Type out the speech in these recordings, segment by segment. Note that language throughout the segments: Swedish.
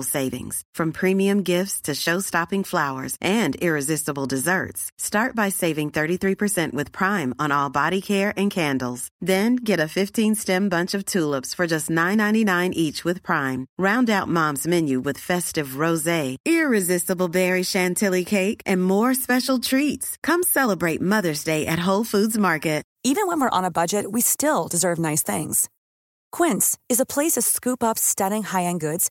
savings, from premium gifts to show-stopping flowers and irresistible desserts. Start by saving 33% with Prime on all body care and candles. Then get a 15-stem bunch of tulips for just $9.99 each with Prime. Round out Mom's menu with festive rosé, irresistible berry chantilly cake, and more special treats. Come celebrate Mother's Day at Whole Foods Market. Even when we're on a budget, we still deserve nice things. Quince is a place to scoop up stunning high-end goods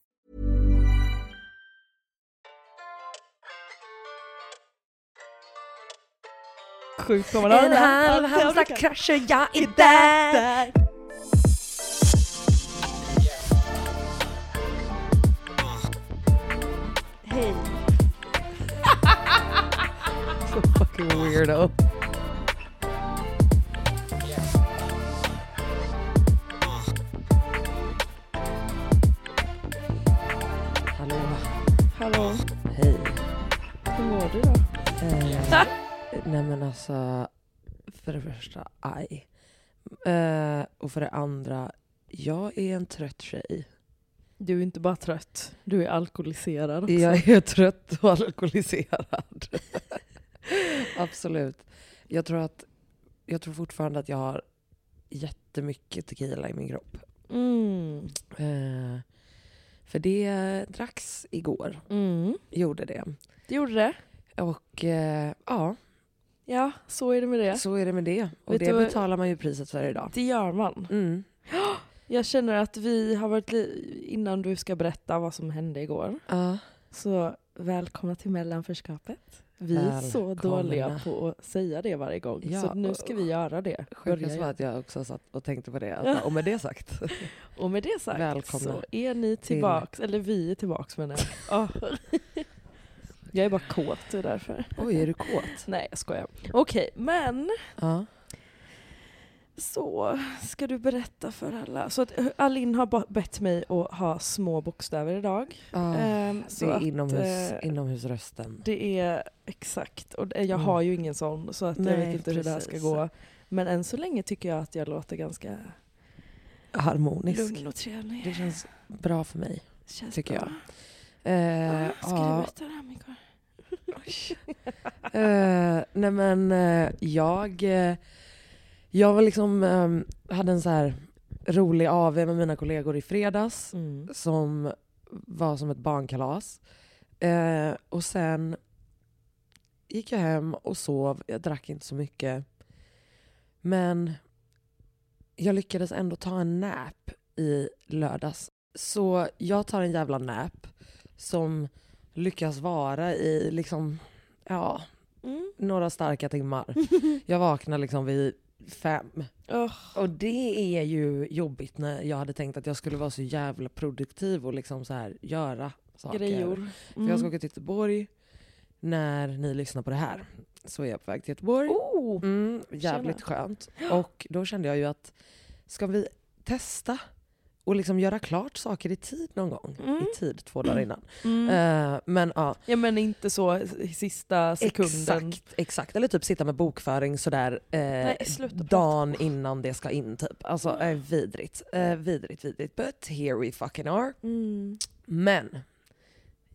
Sjukt vad man En halv Halmstad jag är där! Hej. Så fucking weirdo. Hallå, Hallå, hej. hur mår du då? Eh, nej men alltså, för det första, aj. Eh, och för det andra, jag är en trött tjej. Du är inte bara trött, du är alkoholiserad också. Jag är trött och alkoholiserad. Absolut. Jag tror, att, jag tror fortfarande att jag har jättemycket tequila i min kropp. Mm. Eh, för det dracks igår, Mm. gjorde det. Det gjorde det. Och eh, ja, Ja, så är det med det. så är det med det. Och Vet det du betalar man ju priset för idag. Det gör man. Mm. Jag känner att vi har varit, innan du ska berätta vad som hände igår, Ja. så välkomna till mellanförskapet. Vi är så dåliga på att säga det varje gång, Ja, så nu ska vi göra det. Var igen. att jag också satt och tänkte på det. Att, och med det sagt. Och med det sagt Välkomna så är ni till- tillbaks, eller vi är tillbaks menar jag. Ja. Jag är bara kåt, det är därför. Oj, är du kåt? Nej jag skojar. Okej, men Ja. så ska du berätta för alla. Så att eh, Alin har bett mig att ha små bokstäver idag. ja. Ehm, Det så är att, inomhus, eh, inomhusrösten. Det är exakt, och det- jag Mm. har ju ingen sån så att jag Nej, vet inte hur det här ska precis. gå. Men än så länge tycker jag att jag låter ganska Harmonisk. lugn och trevlig. Det känns bra för mig. Känns tycker bra. jag. Eh, Ah, ska ja. du berätta det här Mikael? Eh, nej men eh, jag, eh, jag var liksom, eh, hade en så här rolig AV med mina kollegor i fredags Mm. som var som ett barnkalas. Och sen gick jag hem och sov. Jag drack inte så mycket. Men jag lyckades ändå ta en nap i lördags. Så jag tar en jävla nap som lyckas vara i liksom, ja, Mm. några starka timmar. Jag vaknar liksom vid fem. Åh, Och det är ju jobbigt när jag hade tänkt att jag skulle vara så jävla produktiv och liksom så här göra saker. grejor. För jag ska åka till Göteborg när ni lyssnar på det här. Så är jag på väg till Göteborg. Oh! Mm, jävligt skönt. Och då kände jag ju att ska vi testa och liksom göra klart saker i tid någon gång? Mm. I tid, två dagar innan. Mm. Eh, men ja, Ja men inte så i sista sekunden. exakt, exakt. Eller typ sitta med bokföring sådär eh, Nej, sluta prata. dagen innan det ska in typ. Alltså eh, vidrigt. Eh, vidrigt, vidrigt. But here we fucking are. Mm. Men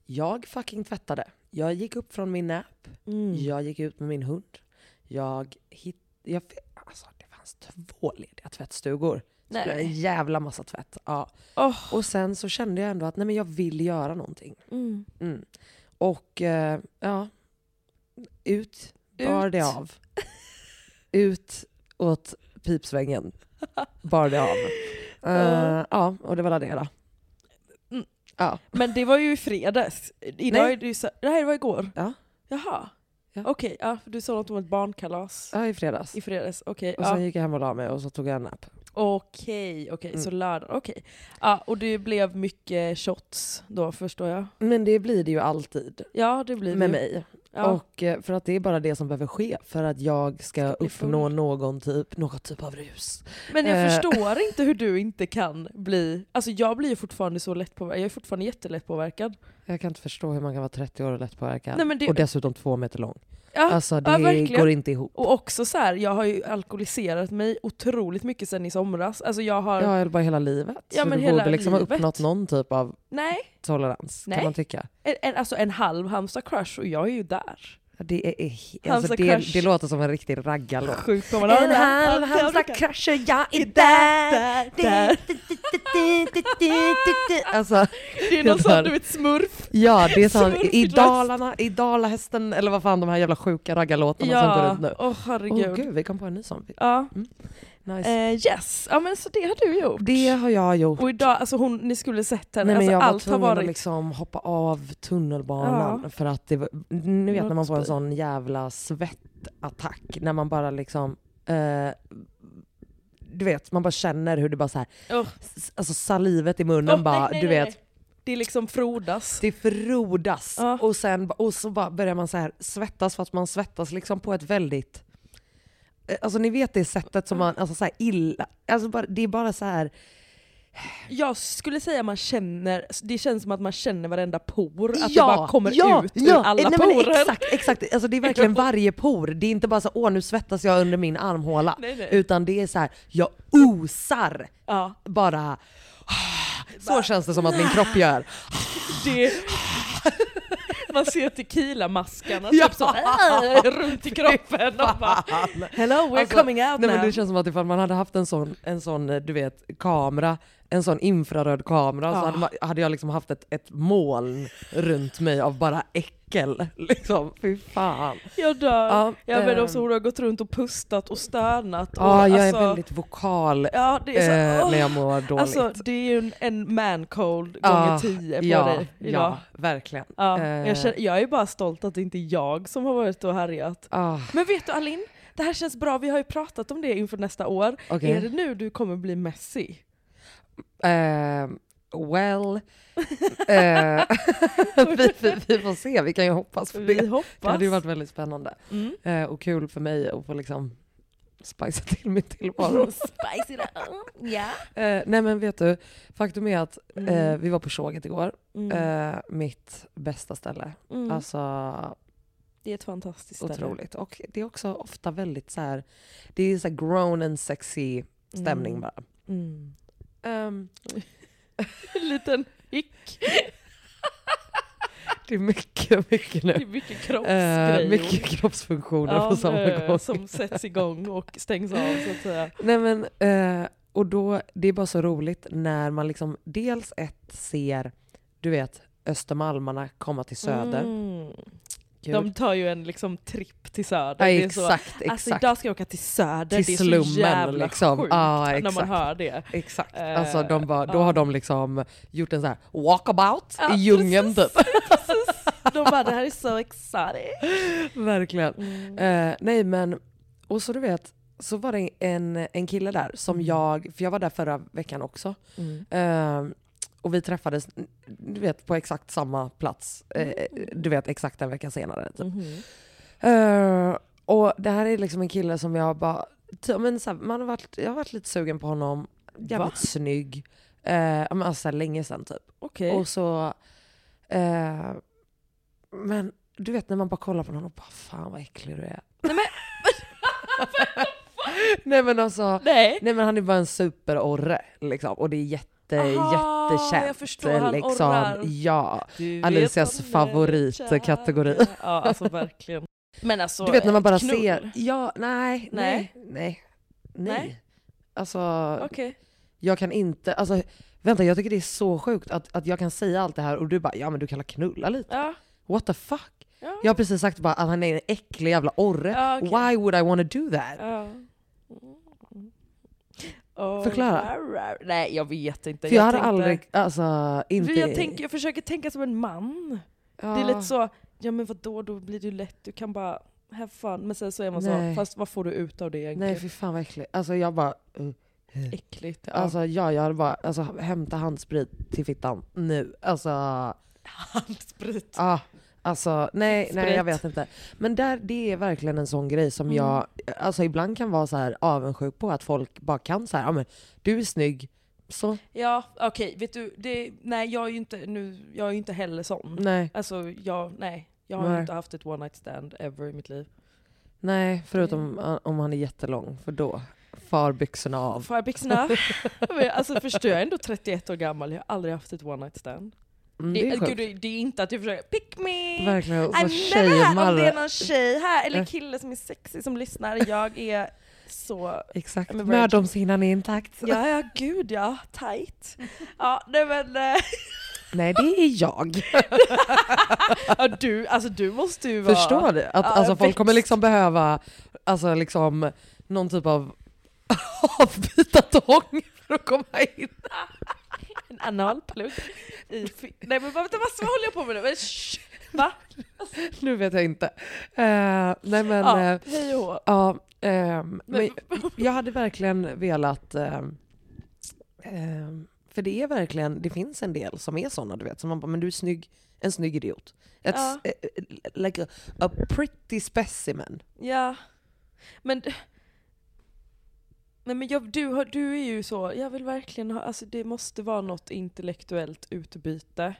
jag fucking tvättade. Jag gick upp från min nap. Mm. Jag gick ut med min hund. Jag hitt, jag, alltså, det fanns två lediga tvättstugor. Det En Nej. jävla massa tvätt. Ja. Åh. Och sen så kände jag ändå att nej, men jag vill göra någonting. Mm. Mm. Och eh, ja, ut bar Ut. det av. ut åt pipsvängen bar det av. Eh, ja, och det var det då. Mm. Ja. Men det var ju i fredags. Idag Nej. är det ju så... Nej, det var igår. Ja. Jaha. Ja. Okej, ja, för du sa något om ett barnkalas ja, i fredags. i fredags. Okej, Och sen ja. gick jag hem och la mig och så tog jag en nap. Okej, okej, Mm. så lördag, okej. Ja, och det blev mycket shots då förstår jag. Men det blir det ju alltid Ja, det blir med det. mig. Ja. Och eh, för att det är bara det som behöver ske för att jag ska bli uppnå någon typ, någon typ av rus. Men jag Eh. förstår inte hur du inte kan bli... Alltså jag blir ju fortfarande så lättpåverkad. Jag är fortfarande jättelättpåverkad. Jag kan inte förstå hur man kan vara 30 år och lättpåverkad. Nej, men det- Och dessutom två meter lång. Ja, Alltså det ja, verkligen. går inte ihop. Och också så här, jag har ju alkoholiserat mig otroligt mycket sen i somras. Alltså jag har... Ja, eller bara hela livet. Ja, så men du borde liksom ha livet. uppnått någon typ av Nej, tolerans, Nej. kan man tycka. en, en, alltså en halv Halmstad crush och jag är ju där. Det, är, alltså det, det låter som en riktig raggarlåt. Har den här- crusher, jag är där, där. Alltså, Det är någon sån du vet smurf. ja, det är sån, i. Dalarna, i Dalahästen, eller vad fan de här jävla sjuka raggarlåtarna som går Ja, runt nu. åh Åh herregud. gud, vi kom på en ny sån. Ja. Nice. Eh, yes, ja men så det har du gjort. det har jag gjort. Och idag, alltså hon, ni skulle sett henne, Nej, men alltså jag var allt har tvungen varit... att liksom hoppa av tunnelbanan Ja. för att det var, ni vet när man får en sån jävla svettattack när man bara liksom eh, du vet, man bara känner hur det bara så här, s- alltså salivet i munnen Åh, bara, nej, nej, du vet. Det liksom frodas. det frodas. Ja. Och, sen, och så bara börjar man så här svettas fast man svettas liksom på ett väldigt Alltså ni vet det sättet som man, alltså så illa, alltså bara, det är bara så här Jag skulle säga man känner, det känns som att man känner varenda por, att ja, det bara kommer ja, ut ja, ur alla nej, porer. Exakt, exakt. Alltså det är verkligen varje por. Det är inte bara så åh nu svettas jag under min armhåla. Nej, nej. Utan det är så här, jag osar Ja, bara. Så känns det som att min kropp gör. det... Man ser tequila-maskarna typ så, äh, runt i kroppen och bara Hello, we're Alltså, coming out Nej, now. men det känns som att ifall man hade haft en sån, en sån du vet, kamera, en sån infraröd kamera så Ja. hade, man, hade jag liksom haft ett, ett moln runt mig av bara äckel. Liksom. Fy fan. Jag dör. Ja, Ja, men ehm. också hon har gått runt och pustat och stönat. Ja, och, jag alltså, är väldigt vokal Ja, det är så, åh. när jag mår dåligt. Alltså det är ju en, en man cold Ja, gånger tio på ja, dig idag. Ja, verkligen. Ja, Eh, jag, känner, jag är bara stolt att det inte är jag som har varit och härjat. ah, Men vet du Alin, det här känns bra, vi har ju pratat om det inför nästa år. okej. Är det nu du kommer bli messy? Eh, well, eh, vi, vi, vi får se, vi kan ju hoppas på Vi det. Det hoppas. hade ju varit väldigt spännande. Mm. Eh, och kul för mig att få liksom spicea till min tillvaro. Spice it up. Ja. Eh, nej men vet du, faktum är att Mm. vi var på Tjoget igår. Mm. Mitt bästa ställe. Mm. Alltså det är ett fantastiskt ställe. otroligt. Och det är också ofta väldigt så här, det är så grown and sexy stämning Mm. bara. Mm. Ehm, En liten hick. det är mycket, mycket Det är nu. mycket kroppsgrejer. mycket kroppsfunktioner Ja, på samma eh, gång. Som sätts igång och stängs av så att säga. Nej men, eh, och då, det är bara så roligt när man liksom dels ett ser, du vet, Östermalmarna komma till Söder. Mm. Kul. De tar ju en liksom tripp till Söder. ja, Det är så, exakt, Alltså exakt. idag ska jag åka till Söder, Till det är så slummen, jävla liksom. sjukt Ja, när man exakt. hör det. Exakt. Eh, alltså de bara, då har de liksom gjort en så här walkabout Ja, i djungeln typ. De bara det här är så exciting. Verkligen. Mm. Eh, nej men, och så du vet, så var det en, en kille där som Mm. jag, för jag var där förra veckan också. Eh, och vi träffades, du vet, på exakt samma plats. Eh, du vet, exakt en vecka senare. Typ. Mhm. Eh, och det här är liksom en kille som jag bara, men så här, man har varit, jag har varit lite sugen på honom, jävligt Va? snygg. Eh, ja, men alltså här, länge sedan typ. Okej. Och så, eh, men du vet när man bara kollar på honom och bara fan vad äcklig du är. Nej, men- nej men alltså, Nej. nej men han är bara en superorre liksom. Och det är jätte, Aha, jättekänt. jag förstår, han liksom. orrar. Ja. Du Alicias favoritkategori. Ja alltså verkligen. Men alltså, Du vet när man bara knull. ser, ja nej, nej, Nej. nej, nej. Alltså, Okej. Jag kan inte, alltså vänta jag tycker det är så sjukt att, att jag kan säga allt det här och du bara ja men du kan la knulla lite. Ja. What the fuck? Ja. Jag har precis sagt bara att han är en äcklig jävla orre. Ja, okej. Why would I wanna do that? Ja. Oh, Förklara. rar, rar. Nej jag vet inte. För jag, hade tänkte- aldrig, alltså inte... Jag, tänker, jag försöker tänka som en man. ja. Det är lite så, ja men vadå, då blir det ju lätt, du kan bara have fun. Men sen så är man Nej. så, fast vad får du ut av det egentligen? Nej fy fan vad äckligt. Alltså jag bara... uh. Äckligt. Ja. Alltså ja, jag hade bara, alltså hämta handsprit till fittan nu. Alltså, handsprit. ah, alltså nej, nej jag vet inte. Men där, det är verkligen en sån grej som Mm. jag, alltså ibland kan vara så här avundsjuk på att folk bara kan så här, ja men du är snygg, så Ja, okej, vet du, det, nej jag är ju inte, nu, jag är inte heller sån. nej, Alltså jag, nej. Jag har Nej. inte haft ett one night stand ever i mitt liv. nej förutom uh, om han är jättelång, för då far byxorna av. Jag byxorna? Alltså förstår jag är ändå 31 år gammal, jag har aldrig haft ett one night stand. Mm, Det, det är gud, det, det är inte att jag försöker pick me! Verkligen, så I'm never här om det är någon tjej här, eller kille som är sexig som lyssnar. Jag är så... Exakt, mödomshinnan är intakt. Ja, ja, gud ja. Tight. Ja, nej men... eh, Nej det är jag. Ja, du, alltså du måste ju vara... Förstår du? Att Ja, alltså, folk kommer liksom behöva alltså, liksom, någon typ av avbytartång för att komma in. En analplugg. I nej men vänta, vad, håller jag på med nu? Men, Va? Nu vet jag inte. Eh, nej men, Ja, eh, hej och hå. ja, ehm, men Men, jag hade verkligen velat ehm, ehm, för det är verkligen, det finns en del som är såna du vet, som man bara, men du är snygg, en snygg idiot. Ett, Ja. eh, like a, a pretty specimen. ja. Men... Nej men jag, du, du är ju så, jag vill verkligen ha, alltså det måste vara något intellektuellt utbyte.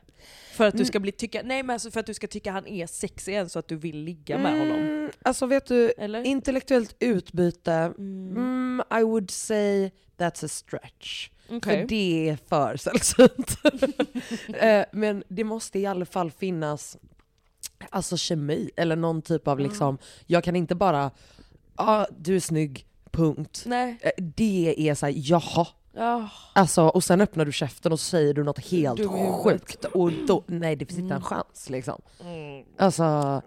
För att du Mm. ska bli tycka, nej men alltså för att du ska tycka han är sexig än så att du vill ligga med honom. Mm, alltså vet du, Eller? intellektuellt utbyte, Mm. Mm, I would say that's a stretch. Okej. För det är för sällsynt. Eh, Men det måste i alla fall finnas alltså kemi, eller någon typ av liksom, jag kan inte bara, ja du är snygg, punkt. Nej. Eh, Det är såhär, jaha. Ja. Alltså, och sen öppnar du käften och säger du något helt huvudet. sjukt. Och då, nej det finns inte en Mm. chans liksom. Mm. Alltså,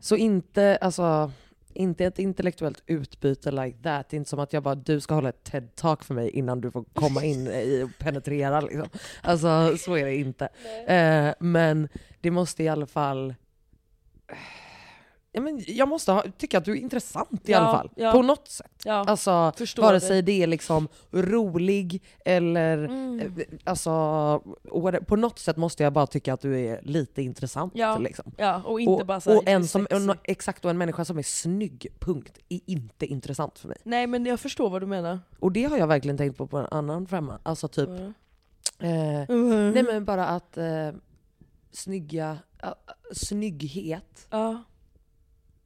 så inte, alltså, inte ett intellektuellt utbyte like that. Inte som att jag bara, du ska hålla ett TED-talk för mig innan du får komma in i och penetrera. Liksom. Alltså så är det inte. Eh, men det måste i alla fall... Ja, men jag måste ha, tycka att du är intressant i Ja, alla fall. ja. På något sätt. Ja. Alltså, Förstår vare sig det är liksom rolig eller Mm. eh, alltså, på något sätt måste jag bara tycka att du är lite intressant. Ja. Liksom. Ja, och inte och, bara såhär, och en som, en, exakt, och en människa som är snygg, punkt, är inte intressant för mig. Nej men jag förstår vad du menar. Och det har jag verkligen tänkt på på en annan femma. Alltså typ, Mm. eh, Mm. nej men bara att eh, snygga, uh, snygghet Ja.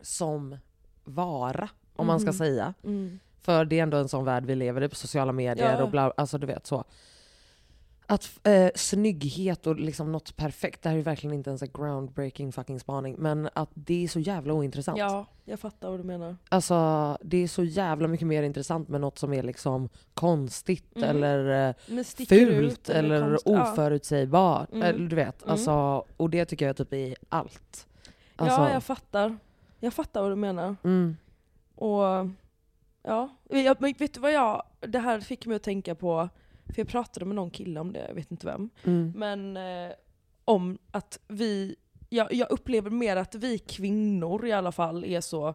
Som vara, om man ska Mhm. säga. Mm. För det är ändå en sån värld vi lever i på sociala medier Ja. och bla, alltså du vet så. Att eh, snygghet och liksom något perfekt, det här är verkligen inte ens en groundbreaking fucking spaning, men att det är så jävla ointressant. Ja, jag fattar vad du menar. Alltså det är så jävla mycket mer intressant med något som är liksom konstigt Mm. eller eh, fult eller konst- oförutsägbart. Mm. Eller, du vet, Mm. alltså, och det tycker jag typ är allt. Alltså, Ja, jag fattar. Jag fattar vad du menar. mm, Och ja, jag, vet du vad jag, det här fick mig att tänka på, för jag pratade med någon kille om det, jag vet inte vem. mm, Men eh, om att vi, jag, jag upplever mer att vi kvinnor i alla fall är så,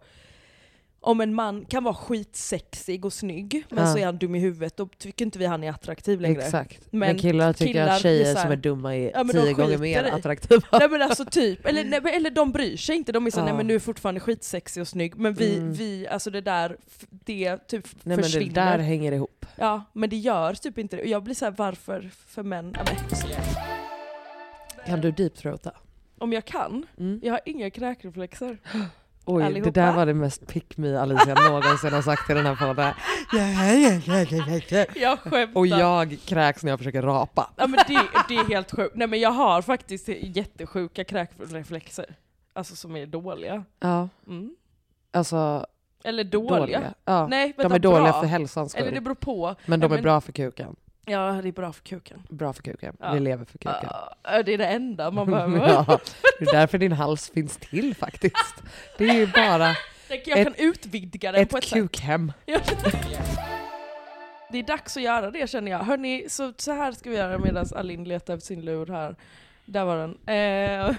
om en man kan vara skitsexig och snygg, men Ja. så är han dum i huvudet, då tycker inte vi han är attraktiv längre. exakt. Men, Men killar tycker killar att tjejer är här- som är dumma är Ja, tio gånger mer i. attraktiva. Nej men alltså typ, eller, nej, eller de bryr sig inte, de är så Ja. nej men du är fortfarande skitsexig och snygg, men vi, Mm. vi alltså det där, det typ Nej men det försvinner. där hänger ihop. Ja, men det gör typ inte det. Och jag blir så här, varför för män? Ja, Kan du deepthroata? om jag kan? Mm. Jag har inga kräkreflexer. Oj, Allihopa. det där var det mest pick me Alicia någonsin har sagt i den här podden. Jag skämtar. Och jag kräks när jag försöker rapa. Ja men det, det är helt sjukt. Nej men jag har faktiskt jättesjuka kräkreflexer. Alltså som är dåliga. Ja, Mm. alltså Eller dåliga. dåliga. Ja. Nej, de vänta, är dåliga bra. för hälsans skull. Eller det beror på. men de Ja, är bra för kuken. Ja, det är bra för kuken. Bra för kuken. Ja. Vi lever för kuken. Ja, det är det enda man behöver. ja, det är därför din hals finns till faktiskt. Det är ju bara Jag Ett- kan utvidga den på ett ett sätt. kukhem. Ja. Det är dags att göra det känner jag. Hörni, så, så här ska vi göra medan Alin letar efter sin lur här. Där var den. Eh,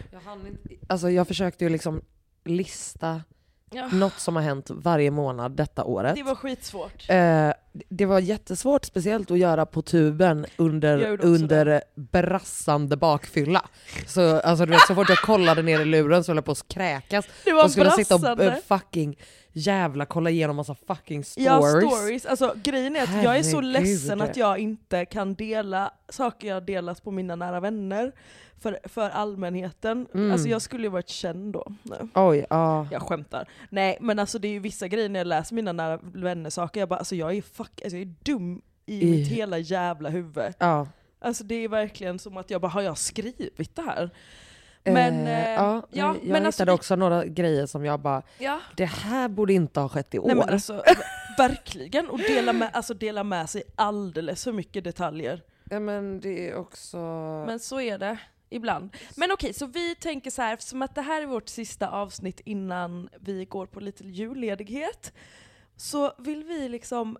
Alltså jag försökte ju liksom lista ja. något som har hänt varje månad detta året. Det var skitsvårt. Eh, det var jättesvårt, speciellt att göra på tuben under, under brassande bakfylla. Så, alltså, du vet, så fort jag kollade ner i luren så höll jag på att kräkas. Det var Och skulle sitta och brassande. eh, fucking jävla kolla igenom massa fucking stories. Ja, stories. Alltså, grejen är att jag är så Herregud. ledsen att jag inte kan dela saker jag delat på mina nära vänner för, för allmänheten. Mm. Alltså jag skulle ju varit känd då. Nej. Oj, ja. Jag skämtar. Nej men alltså det är ju vissa grejer när jag läser mina nära vänner saker, jag bara alltså jag är fuck, alltså jag är dum i I- mitt hela jävla huvud. ja. Alltså det är verkligen som att jag bara, har jag skrivit det här? Men, Eh, eh, ja, ja, jag men hittade alltså vi- också några grejer som jag bara, Ja. det här borde inte ha skett i år. Nej men alltså, verkligen. Och dela med, alltså dela med sig alldeles för mycket detaljer. ja, men det är också... Men så är det ibland. Men okej, så vi tänker så här, som att det här är vårt sista avsnitt innan vi går på lite julledighet. Så vill vi liksom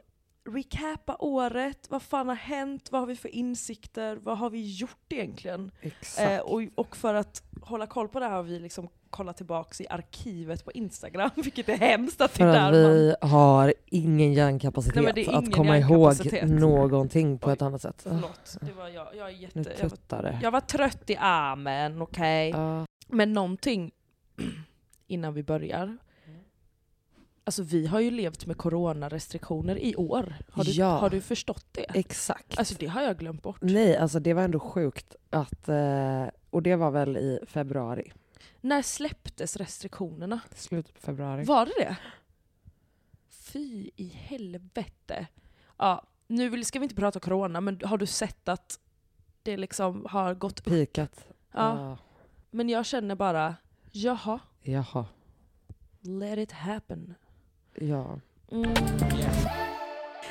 recapa året, vad fan har hänt, vad har vi för insikter, vad har vi gjort egentligen? Exakt. Eh, och, och för att hålla koll på det här har vi liksom kollat tillbaks i arkivet på Instagram, vilket är hemskt att det För är att där man... vi har ingen hjärnkapacitet Nej, det är att komma hjärnkapacitet. ihåg någonting på Oj. ett annat sätt. Förlåt, det var jag. Jag är jätte... Nu Jag var, det. jag var trött i armen, okej? Ja. Men någonting innan vi börjar. Alltså vi har ju levt med coronarestriktioner i år. Har du, Ja. har du förstått det? Exakt. Alltså det har jag glömt bort. Nej, alltså det var ändå sjukt att... Eh, och det var väl i februari? När släpptes restriktionerna? Slutet på februari. Var det det? Fy i helvete. Ja, nu vill, ska vi inte prata corona, men har du sett att det liksom har gått upp? Pikat. Ja. Men jag känner bara, jaha, Jaha. let it happen. Ja. Mm.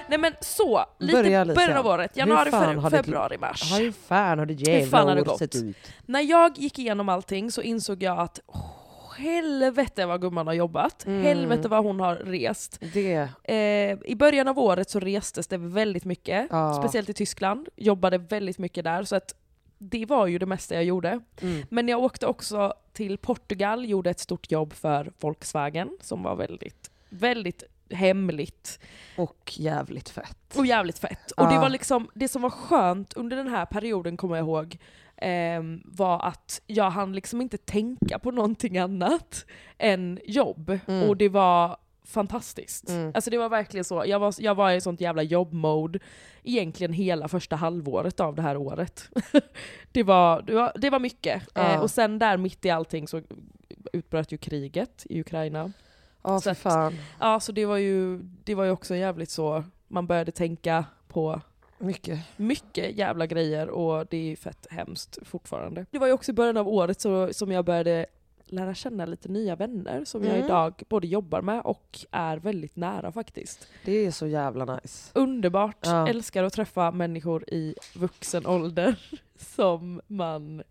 Nej men så, lite Börja, Alicia. början av året, januari, fe- februari, mars. Hur fan har det jävla året gått? sett ut? När jag gick igenom allting så insåg jag att oh, helvete vad gumman har jobbat, Mm. helvete vad hon har rest. Det... Eh, I början av året så restes det väldigt mycket, Ja. speciellt i Tyskland, jobbade väldigt mycket där. Så att det var ju det mesta jag gjorde. Mm. Men jag åkte också till Portugal, gjorde ett stort jobb för Volkswagen som var väldigt, väldigt hemligt. Och jävligt fett. Och jävligt fett. Och det var liksom, det som var skönt under den här perioden kommer jag ihåg, ehm, var att jag hann liksom inte tänka på någonting annat än jobb. Mm. Och det var fantastiskt. Mm. Alltså det var verkligen så, jag var, jag var i sånt jävla jobbmode egentligen hela första halvåret av det här året. det, var, det, var, det var mycket. Ja. Eh, och sen där mitt i allting så utbröt ju kriget i Ukraina. Ja, Så för att- fan. Ja, så det var ju, det var ju också jävligt så, man började tänka på Mycket. mycket jävla grejer och det är ju fett hemskt fortfarande. Det var ju också i början av året så, som jag började lära känna lite nya vänner som jag Mm. idag både jobbar med och är väldigt nära faktiskt. Det är så jävla nice. Underbart, Ja. älskar att träffa människor i vuxen ålder som man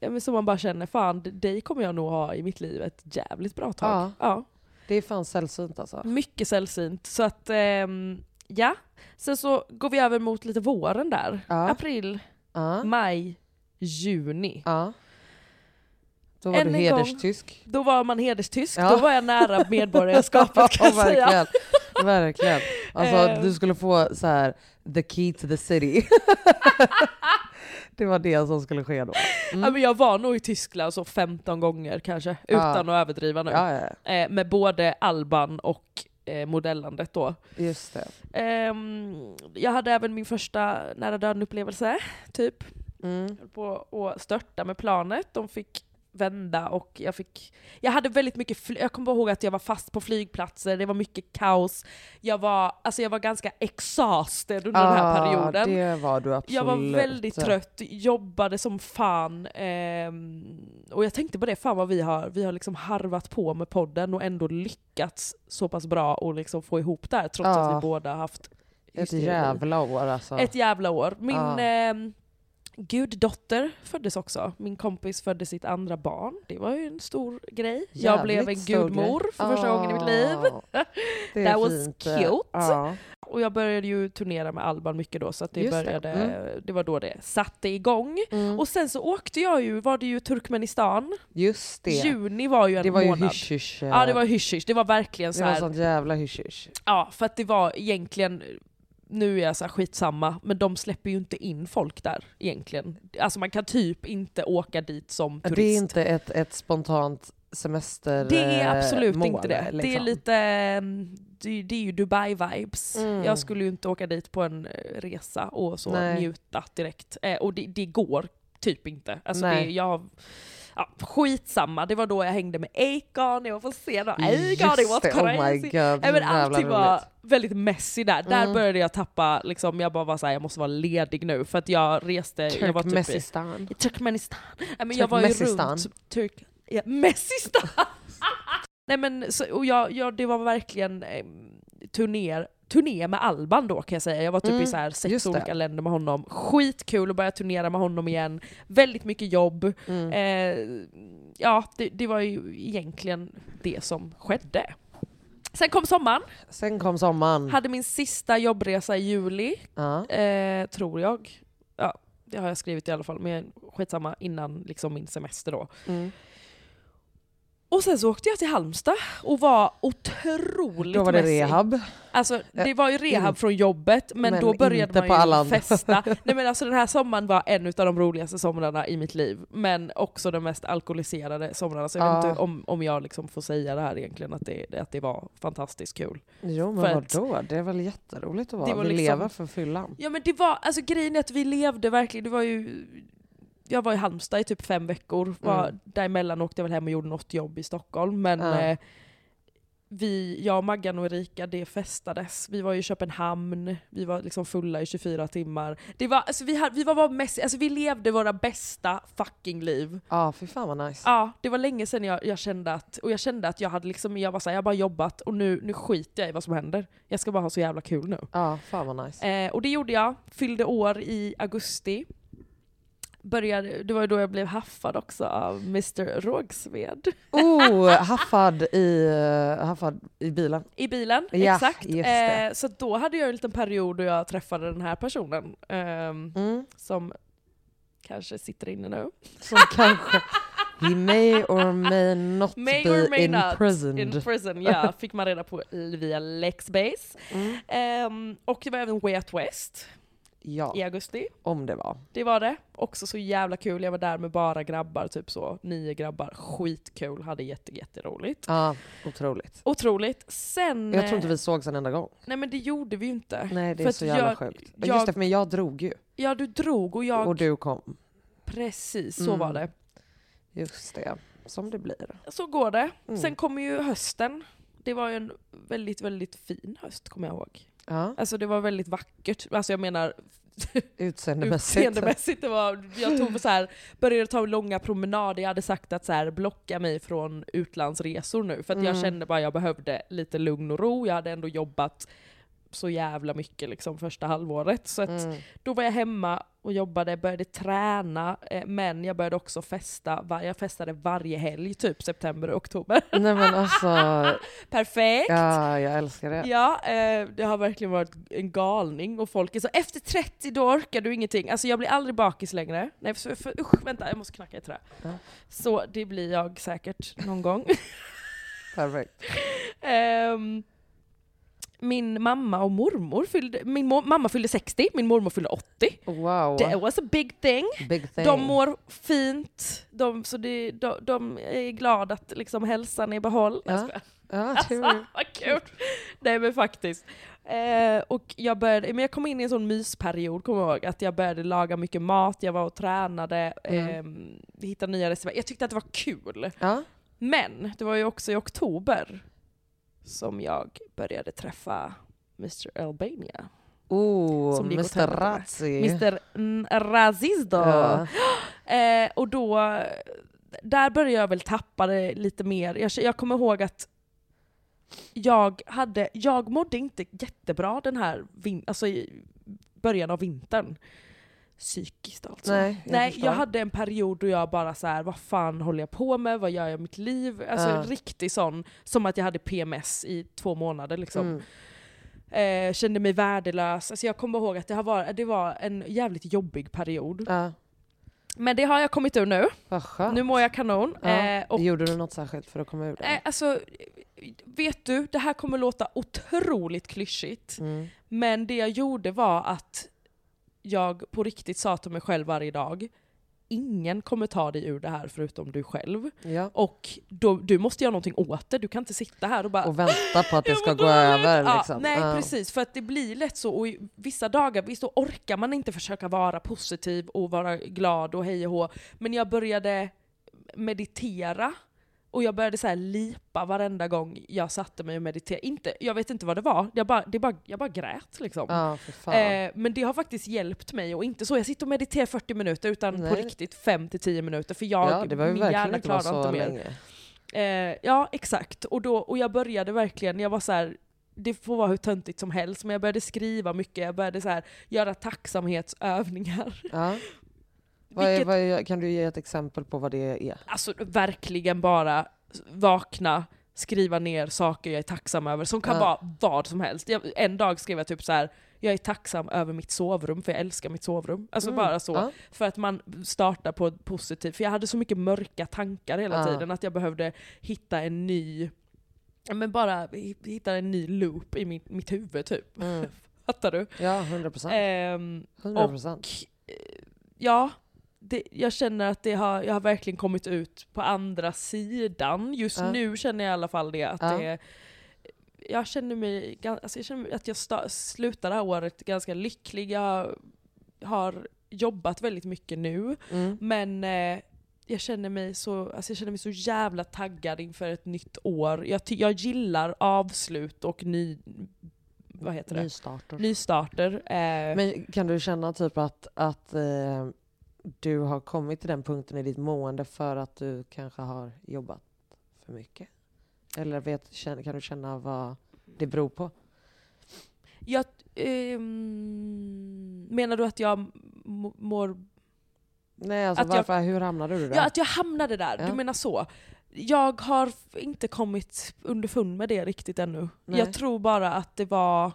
ja, men som man bara känner, fan dig kommer jag nog ha i mitt liv ett jävligt bra tag. Ja. ja. Det är fan sällsynt alltså. Mycket sällsynt. Så att, ehm, ja. Sen så går vi över mot lite våren där. Ja. April, Ja. maj, juni. ja. Då var Än du en gång. hederstysk. Då var man hederstysk, Ja. då var jag nära medborgarskapet kan jag säga. verkligen. verkligen. Alltså Eh. du skulle få så här the key to the city. det var det som skulle ske då. Mm. Ja, men jag var nog i Tyskland så 15 gånger kanske, utan att överdriva nu. Eh, med både Alban och eh, modellandet då. just det. Ehm, jag hade även min första nära döden-upplevelse, typ. Mm. höll på att störta med planet. De fick vända och jag fick... Jag hade väldigt mycket... Fly- jag kommer ihåg att jag var fast på flygplatser, det var mycket kaos. Jag var, alltså jag var ganska exhausted under den här perioden. det var du absolut. Jag var väldigt trött, jobbade som fan. ehm, och jag tänkte på det, fan vad vi har, vi har liksom harvat på med podden och ändå lyckats så pass bra och liksom få ihop det här trots Ja. att vi båda har haft Ett jävla år alltså. Ett jävla år. Min Ja. ehm, guddotter föddes också. Min kompis födde sitt andra barn. Det var ju en stor grej. jag Jävligt blev en gudmor för första gången i mitt liv. Är That was fint. cute. Ja. Och jag började ju turnera med Alban mycket då, så att det, Just det. började, Mm. det var då det satte igång. Mm. Och sen så åkte jag ju, var det ju Turkmenistan. Just det. Juni var ju en det var ju månad. hysch-hysch. Ja det var hysch Det var verkligen så det var sånt jävla hysch-hysch. Ja, för att det var egentligen, nu är jag så här skitsamma, men de släpper ju inte in folk där egentligen. Alltså man kan typ inte åka dit som turist. Det är inte ett, ett spontant semester Det är eh, absolut mål, inte det. Det är liksom. lite, mm, det, det är ju Dubai-vibes. Mm. Jag skulle ju inte åka dit på en eh, resa och så Nej. njuta direkt. Eh, och det, det går typ inte. Alltså Nej. det, jag, ja, skitsamma, det var då jag hängde med Akon, jag var på scen och Akon, it was det, crazy. oh my god. Men jävla allting var roligt. väldigt messy där. Där Mm. började jag tappa, liksom, jag bara var såhär, jag måste vara ledig nu för att jag reste, jag var typ Turkmenistan. i Turkmenistan. Nej, men jag var ju runt Turk... Ja, Messistan! Nej men, så, och jag, jag, det var verkligen eh, turnéer, turné med Alban då kan jag säga. Jag var typ Mm, i så här sex olika länder med honom. Skitkul att börja turnera med honom igen. Väldigt mycket jobb. Mm. Eh, ja, det, det var ju egentligen det som skedde. Sen kom sommaren, Sen kom sommaren. hade min sista jobbresa i juli, Ja. eh, tror jag. Ja, det har jag skrivit i alla fall, men skitsamma, innan liksom min semester då. Mm. Och sen så åkte jag till Halmstad och var otroligt Då var det mässig. rehab. Alltså det var ju rehab in- från jobbet, men, men då började inte man på ju alla andra. festa. Nej men alltså den här sommaren var en av de roligaste somrarna i mitt liv, men också den mest alkoholiserade somrarna. Så jag vet Ja. inte om, om jag liksom får säga det här egentligen, att det, att det var fantastiskt kul. Jo För men att- vadå? Det är väl jätteroligt att vara. Det var Vi liksom- lever för fyllan. Ja men det var, alltså grejen är att vi levde verkligen, det var ju jag var i Halmstad i typ fem veckor, var, Mm. däremellan åkte jag väl hem och gjorde något jobb i Stockholm. Men Ja. eh, vi, jag, Maggan och Erika, det festades. Vi var i Köpenhamn, vi var liksom fulla i 24 timmar. Det var, alltså vi, hade, vi var bara mest, alltså vi levde våra bästa fucking liv. Ja, fy fan vad nice. Ja, det var länge sedan jag, jag kände att, och jag kände att jag hade liksom, jag var såhär, jag har bara jobbat och nu, nu skiter jag i vad som händer. Jag ska bara ha så jävla kul nu. Ja, fan vad nice. Eh, och det gjorde jag, fyllde år i augusti. Började, det var ju då jag blev haffad också av Mr Rågsved. Oh, haffad i, haffad i bilen. I bilen, Ja, exakt. Eh, så då hade jag en liten period då jag träffade den här personen. ehm, Mm. som kanske sitter inne nu. Som kanske... He may or may not May be or may not imprisoned. in prison, ja. Fick man reda på via Lexbase. Mm. Ehm, och det var även Way Out West Ja, i augusti. om det var. Det var det. Också så jävla kul. Jag var där med bara grabbar, typ så. Nio grabbar. Skitkul. Hade jätte, jätteroligt. Ja, otroligt. Otroligt. Sen... Jag tror inte eh, vi sågs en enda gång. Nej men det gjorde vi ju inte. Nej, det För är så jävla jag- sjukt. jag- Just det, men jag drog ju. Ja du drog och jag... Och du kom. Precis, så Mm. var det. Just det. Som det blir. Så går det. Mm. Sen kommer ju hösten. Det var ju en väldigt, väldigt fin höst kommer jag ihåg. Ja, Alltså det var väldigt vackert. Alltså jag menar utseendemässigt. utseendemässigt. Det var, jag tog så här, började ta långa promenader. Jag hade sagt att så här, blocka mig från utlandsresor nu. För att jag Mm. kände bara att jag behövde lite lugn och ro. Jag hade ändå jobbat så jävla mycket liksom första halvåret. Så att Mm. då var jag hemma och jobbade, började träna, eh, men jag började också festa. Jag festade varje helg, typ september och oktober. Nej men alltså, Perfekt! ja, jag älskar det. Ja, eh, det har verkligen varit en galning och folk är så efter 30 då orkar du ingenting. Alltså jag blir aldrig bakis längre. Nej för, för usch, vänta jag måste knacka i trä. Ja. Så det blir jag säkert någon gång. Perfekt. Ehm, min mamma och mormor fyllde, min mo- mamma fyllde 60, min mormor fyllde 80. Wow. Det was a big thing. Big thing. De mår fint, de, så det, de, de är glada att liksom hälsan är i behåll. Ja. Ja, Alltså, vad kul! Nej men faktiskt. Eh, och jag, började, men jag kom in i en sån mysperiod, kommer jag ihåg, att jag började laga mycket mat, jag var och tränade, Mm. eh, hittade nya restauranger. Jag tyckte att det var kul. Ja. Men det var ju också i oktober som jag började träffa Mr Albania. Oh, Mr. Razzi. Mr Razizdo. Ja. Eh, och då, där började jag väl tappa det lite mer. Jag, jag kommer ihåg att jag, hade, jag mådde inte jättebra den här vin, alltså i början av vintern. Psykiskt alltså. Nej, jag Nej jag hade en period då jag bara så här, vad fan håller jag på med? Vad gör jag i mitt liv? Alltså Ja. riktig sån, som att jag hade PMS i två månader liksom. Mm. Eh, kände mig värdelös. Alltså jag kommer ihåg att det, har varit, det var en jävligt jobbig period. Ja, Men det har jag kommit ur nu. Nu mår jag kanon. ja. Eh, och Gjorde du något särskilt för att komma ur det? Eh, alltså, vet du, det här kommer låta otroligt klyschigt. Mm. Men det jag gjorde var att jag på riktigt sa till mig själv varje dag, ingen kommer ta dig ur det här förutom du själv. Ja. Och då, du måste göra någonting åt det, du kan inte sitta här och bara Och vänta på att det "Jag ska gå dåligt." över. Ja, Liksom. nej Ja. precis, för att det blir lätt så. Och vissa dagar visst, då orkar man inte försöka vara positiv och vara glad och hej och hå. Men jag började meditera och jag började så lipa varenda gång jag satte mig och mediterade. Inte, jag vet inte vad det var, jag bara, det bara, jag bara grät liksom. Fan. Eh, men det har faktiskt hjälpt mig, och inte så jag sitter och mediterar 40 minuter, utan på Nej. riktigt 5-10 minuter. För jag, ja, det var ju min hjärna klarar inte mer. Eh, ja, exakt. Och, då, och jag började verkligen, jag var så här. det får vara hur töntigt som helst, men jag började skriva mycket, jag började så här, göra tacksamhetsövningar. Ja. Vad är, vad är, kan du ge ett exempel på vad det är? Alltså verkligen bara vakna, skriva ner saker jag är tacksam över, som kan Ja. vara vad som helst. Jag, en dag skrev jag typ så här. jag är tacksam över mitt sovrum, för jag älskar mitt sovrum. Alltså Mm. bara så. Ja. För att man startar på ett positivt, för jag hade så mycket mörka tankar hela Ja. tiden att jag behövde hitta en ny, men bara hi- hitta en ny loop i mitt, mitt huvud typ. Mm. Fattar du? Ja, 100 procent. Ehm, 100 procent. och ja, det, jag känner att det har, jag har verkligen kommit ut på andra sidan. Just Ja. nu känner jag i alla fall det. Att Ja. det jag känner mig, alltså jag känner att jag sta, slutar det här året ganska lycklig. Jag har jobbat väldigt mycket nu. Mm. Men eh, jag, känner mig så, alltså jag känner mig så jävla taggad inför ett nytt år. Jag, jag gillar avslut och ny, vad heter det? Nystarter. nystarter. Eh, Men kan du känna typ att, att eh, du har kommit till den punkten i ditt mående för att du kanske har jobbat för mycket? Eller vet, kan du känna vad det beror på? Jag, ehm, menar du att jag mår... Nej, alltså Att jag- varför, hur hamnade du där? Ja, att jag hamnade där. Ja. Du menar så. Jag har inte kommit underfund med det riktigt ännu. Nej. Jag tror bara att det var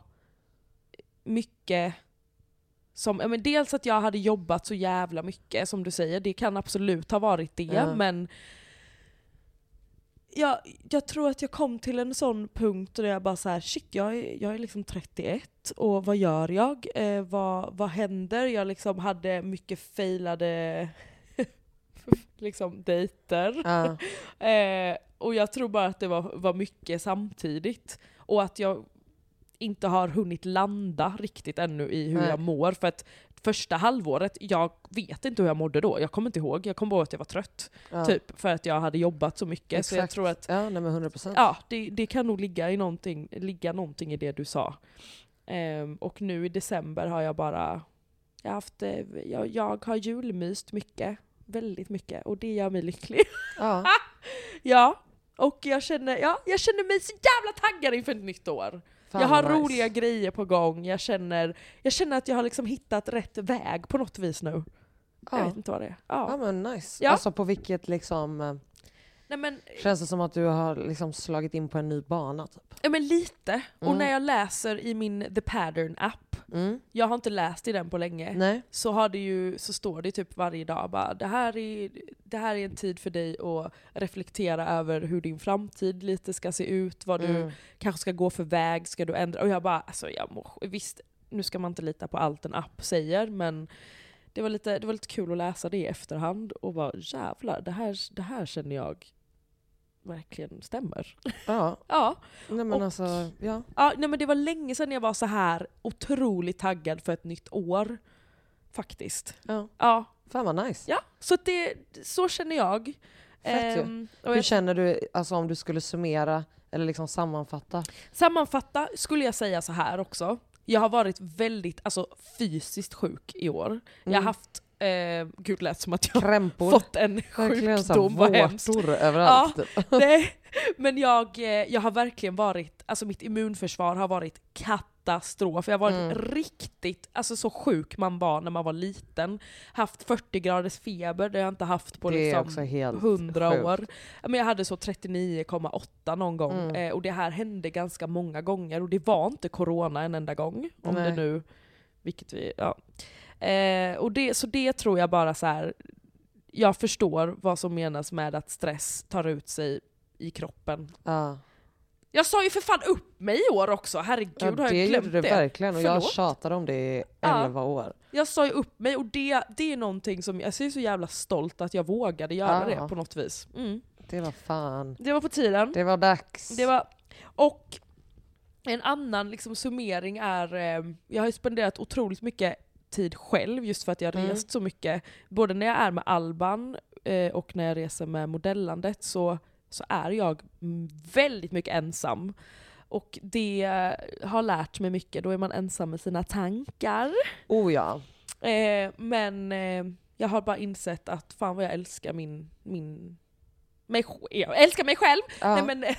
mycket som, ja, men dels att jag hade jobbat så jävla mycket, som du säger, det kan absolut ha varit det, Ja. men jag, jag tror att jag kom till en sån punkt där jag bara så här, shit jag är, jag är liksom 31 och vad gör jag? Eh, vad, vad händer? Jag liksom hade mycket failade liksom dejter. Ja. Eh, och jag tror bara att det var, var mycket samtidigt. Och att jag inte har hunnit landa riktigt ännu i hur Nej. jag mår. För att första halvåret, jag vet inte hur jag mådde då. Jag kommer inte ihåg. Jag kommer ihåg att jag var trött. Ja. Typ för att jag hade jobbat så mycket. Så jag Exakt. tror att Ja, nej men 100 procent. ja, det, det kan nog ligga, i någonting, ligga någonting i det du sa. Ehm, och nu i december har jag bara jag har, haft, eh, jag, jag har julmyst mycket. Väldigt mycket. Och det gör mig lycklig. Ja. Ja, och jag känner, ja, jag känner mig så jävla taggad inför ett nytt år. Fan jag har nice. roliga grejer på gång, jag känner, jag känner att jag har liksom hittat rätt väg på något vis nu. Jag Ja. vet inte vad det är. ja Ja. men nice. Ja. Alltså på vilket liksom... Nej, men, Känns det som att du har liksom slagit in på en ny bana typ? ja, men lite. Och Mm. när jag läser i min The Pattern app, Mm. jag har inte läst i den på länge, Nej. så, har det ju, så står det typ varje dag bara det här, är, det här är en tid för dig att reflektera över hur din framtid lite ska se ut, vad du Mm. kanske ska gå för väg, ska du ändra? Och jag bara, alltså jag mår, visst, nu ska man inte lita på allt en app säger, men det var lite, det var lite kul att läsa det i efterhand och bara jävlar, det här, det här känner jag verkligen stämmer. Ja. Ja, Nej men Och- alltså, ja. ja nej, men det var länge sedan jag var så här otroligt taggad för ett nytt år. Faktiskt. ja. Ja, Fan vad nice. ja så det, så känner jag. Fett ju. Ehm, och Hur jag känner du, alltså om du skulle summera eller liksom sammanfatta? Sammanfatta skulle jag säga så här också. Jag har varit väldigt alltså, fysiskt sjuk i år. Jag har Mm. haft, eh, gud lät som att jag Krämpor. fått en sjukdom, vad hemskt. överallt. typ. Nej, Men jag, eh, jag har verkligen varit, alltså mitt immunförsvar har varit katastrof. Jag har varit Mm. riktigt, alltså så sjuk man var när man var liten. Haft 40 graders feber, det har jag inte haft på Det liksom också helt 100 sjukt. år. Men jag hade så 39,8 någon gång. Mm. Eh, och det här hände ganska många gånger. Och det var inte corona en enda gång. Om Nej. det nu, vilket vi, ja. Eh, och det, så det tror jag bara så här. jag förstår vad som menas med att stress tar ut sig i kroppen. Ja. Jag sa ju för fan upp mig i år också, herregud Ja, har jag det glömt gjorde du det? verkligen och jag Förlåt. tjatade om det i Ja. 11 år. Jag sa ju upp mig och det, det är någonting som, jag är så jävla stolt att jag vågade göra Ja. det på något vis. Mm. Det var fan. Det var på tiden. Det var dags. Det var, och en annan liksom summering är, eh, jag har ju spenderat otroligt mycket tid själv just för att jag har Mm. rest så mycket. Både när jag är med Alban eh, och när jag reser med modellandet så, så är jag väldigt mycket ensam. Och det eh, har lärt mig mycket, då är man ensam med sina tankar. Oh ja. Eh, men eh, jag har bara insett att fan vad jag älskar min, min mig, jag älskar mig själv, ja. nej, men,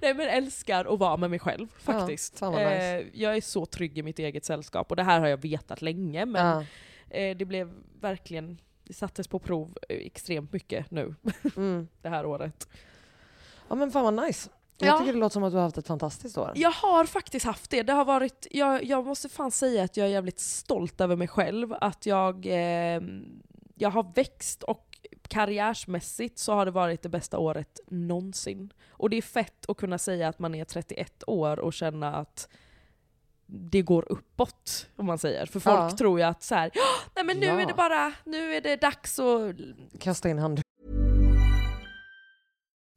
nej men älskar att vara med mig själv faktiskt. vad nice. eh, jag är så trygg i mitt eget sällskap och det här har jag vetat länge men ja. eh, det blev verkligen, det sattes på prov eh, extremt mycket nu Mm. det här året. Ja men fan vad nice. Jag Ja. tycker det låter som att du har haft ett fantastiskt år. Jag har faktiskt haft det. Det har varit, jag, jag måste fan säga att jag är jävligt stolt över mig själv. Att jag, eh, jag har växt och karriärsmässigt så har det varit det bästa året någonsin. Och det är fett att kunna säga att man är 31 år och känna att det går uppåt, om man säger. För folk Ja. tror ju att så här, "Ja, nej men nu Ja. är det bara, nu är det dags att Kasta in hand.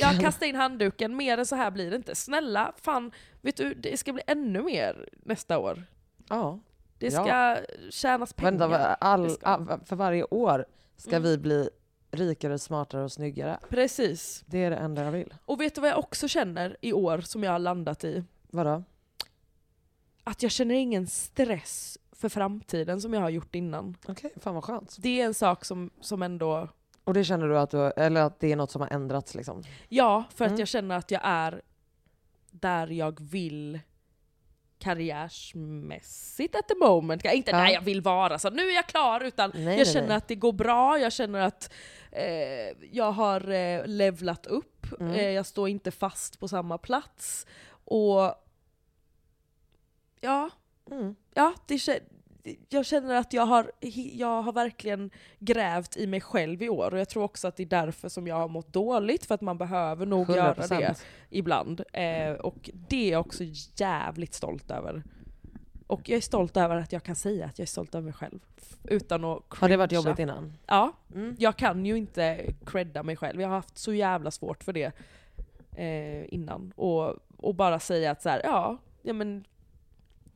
Jag kastar in handduken, mer än så här blir det inte. Snälla, fan, vet du, det ska bli ännu mer nästa år. Ja. Det Ja. ska tjänas pengar. Vänta, all, all, för varje år ska Mm. vi bli rikare, smartare och snyggare. Precis. Det är det enda jag vill. Och vet du vad jag också känner i år som jag har landat i? Vadå? Att jag känner ingen stress för framtiden som jag har gjort innan. Okej, fan vad skönt. Det är en sak som, som ändå... Och det känner du att du, eller att det är något som har ändrats liksom? Ja, för att Mm. jag känner att jag är där jag vill karriärsmässigt at the moment. Inte Ja. där jag vill vara, så nu är jag klar, utan Nej, jag känner nej. att det går bra, jag känner att eh, jag har eh, levlat upp, Mm. eh, jag står inte fast på samma plats. Och ja, Mm. ja det, jag känner att jag har, jag har verkligen grävt i mig själv i år och jag tror också att det är därför som jag har mått dåligt, för att man behöver nog göra 100%. det ibland. Eh, och det är jag också jävligt stolt över. Och jag är stolt över att jag kan säga att jag är stolt över mig själv. Utan att Har det varit jobbigt innan? Ja, Mm. jag kan ju inte credda mig själv. Jag har haft så jävla svårt för det eh, innan. Och, och bara säga att så här, ja, ja men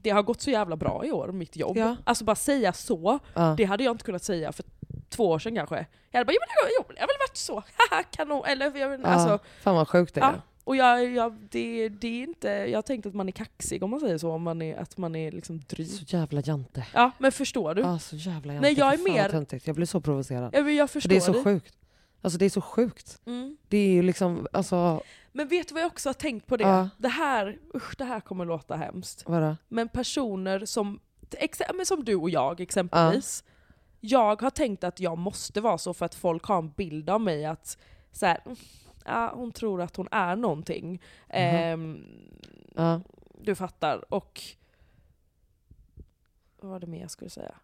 det har gått så jävla bra i år, mitt jobb. Ja. Alltså bara säga så, Ja. det hade jag inte kunnat säga för två år sedan kanske. Jag hade bara, jo men det, jo, det har väl varit så, haha kanon, eller jag Ja, alltså, fan vad sjukt det är. ja. Och jag, jag, det, det är inte, jag tänkte att man är kaxig om man säger så, om man är, att man är liksom dryg. Så jävla jante. Ja men förstår du? Ja, så jävla jante. Nej, jag är mer-. Jag blir så provocerad. Ja, jag För förstår det är så dig. sjukt. Alltså det är så sjukt. Mm. Det är ju liksom, alltså, Men vet du vad jag också har tänkt på det? Ja. Det här, usch det här kommer låta hemskt. vadå? Men personer som, men som du och jag exempelvis. Jag har tänkt att jag måste vara så för att folk har en bild av mig att så här, mm, ja, hon tror att hon är någonting. Ehm, Ja. du fattar. Och vad var det mer jag skulle säga?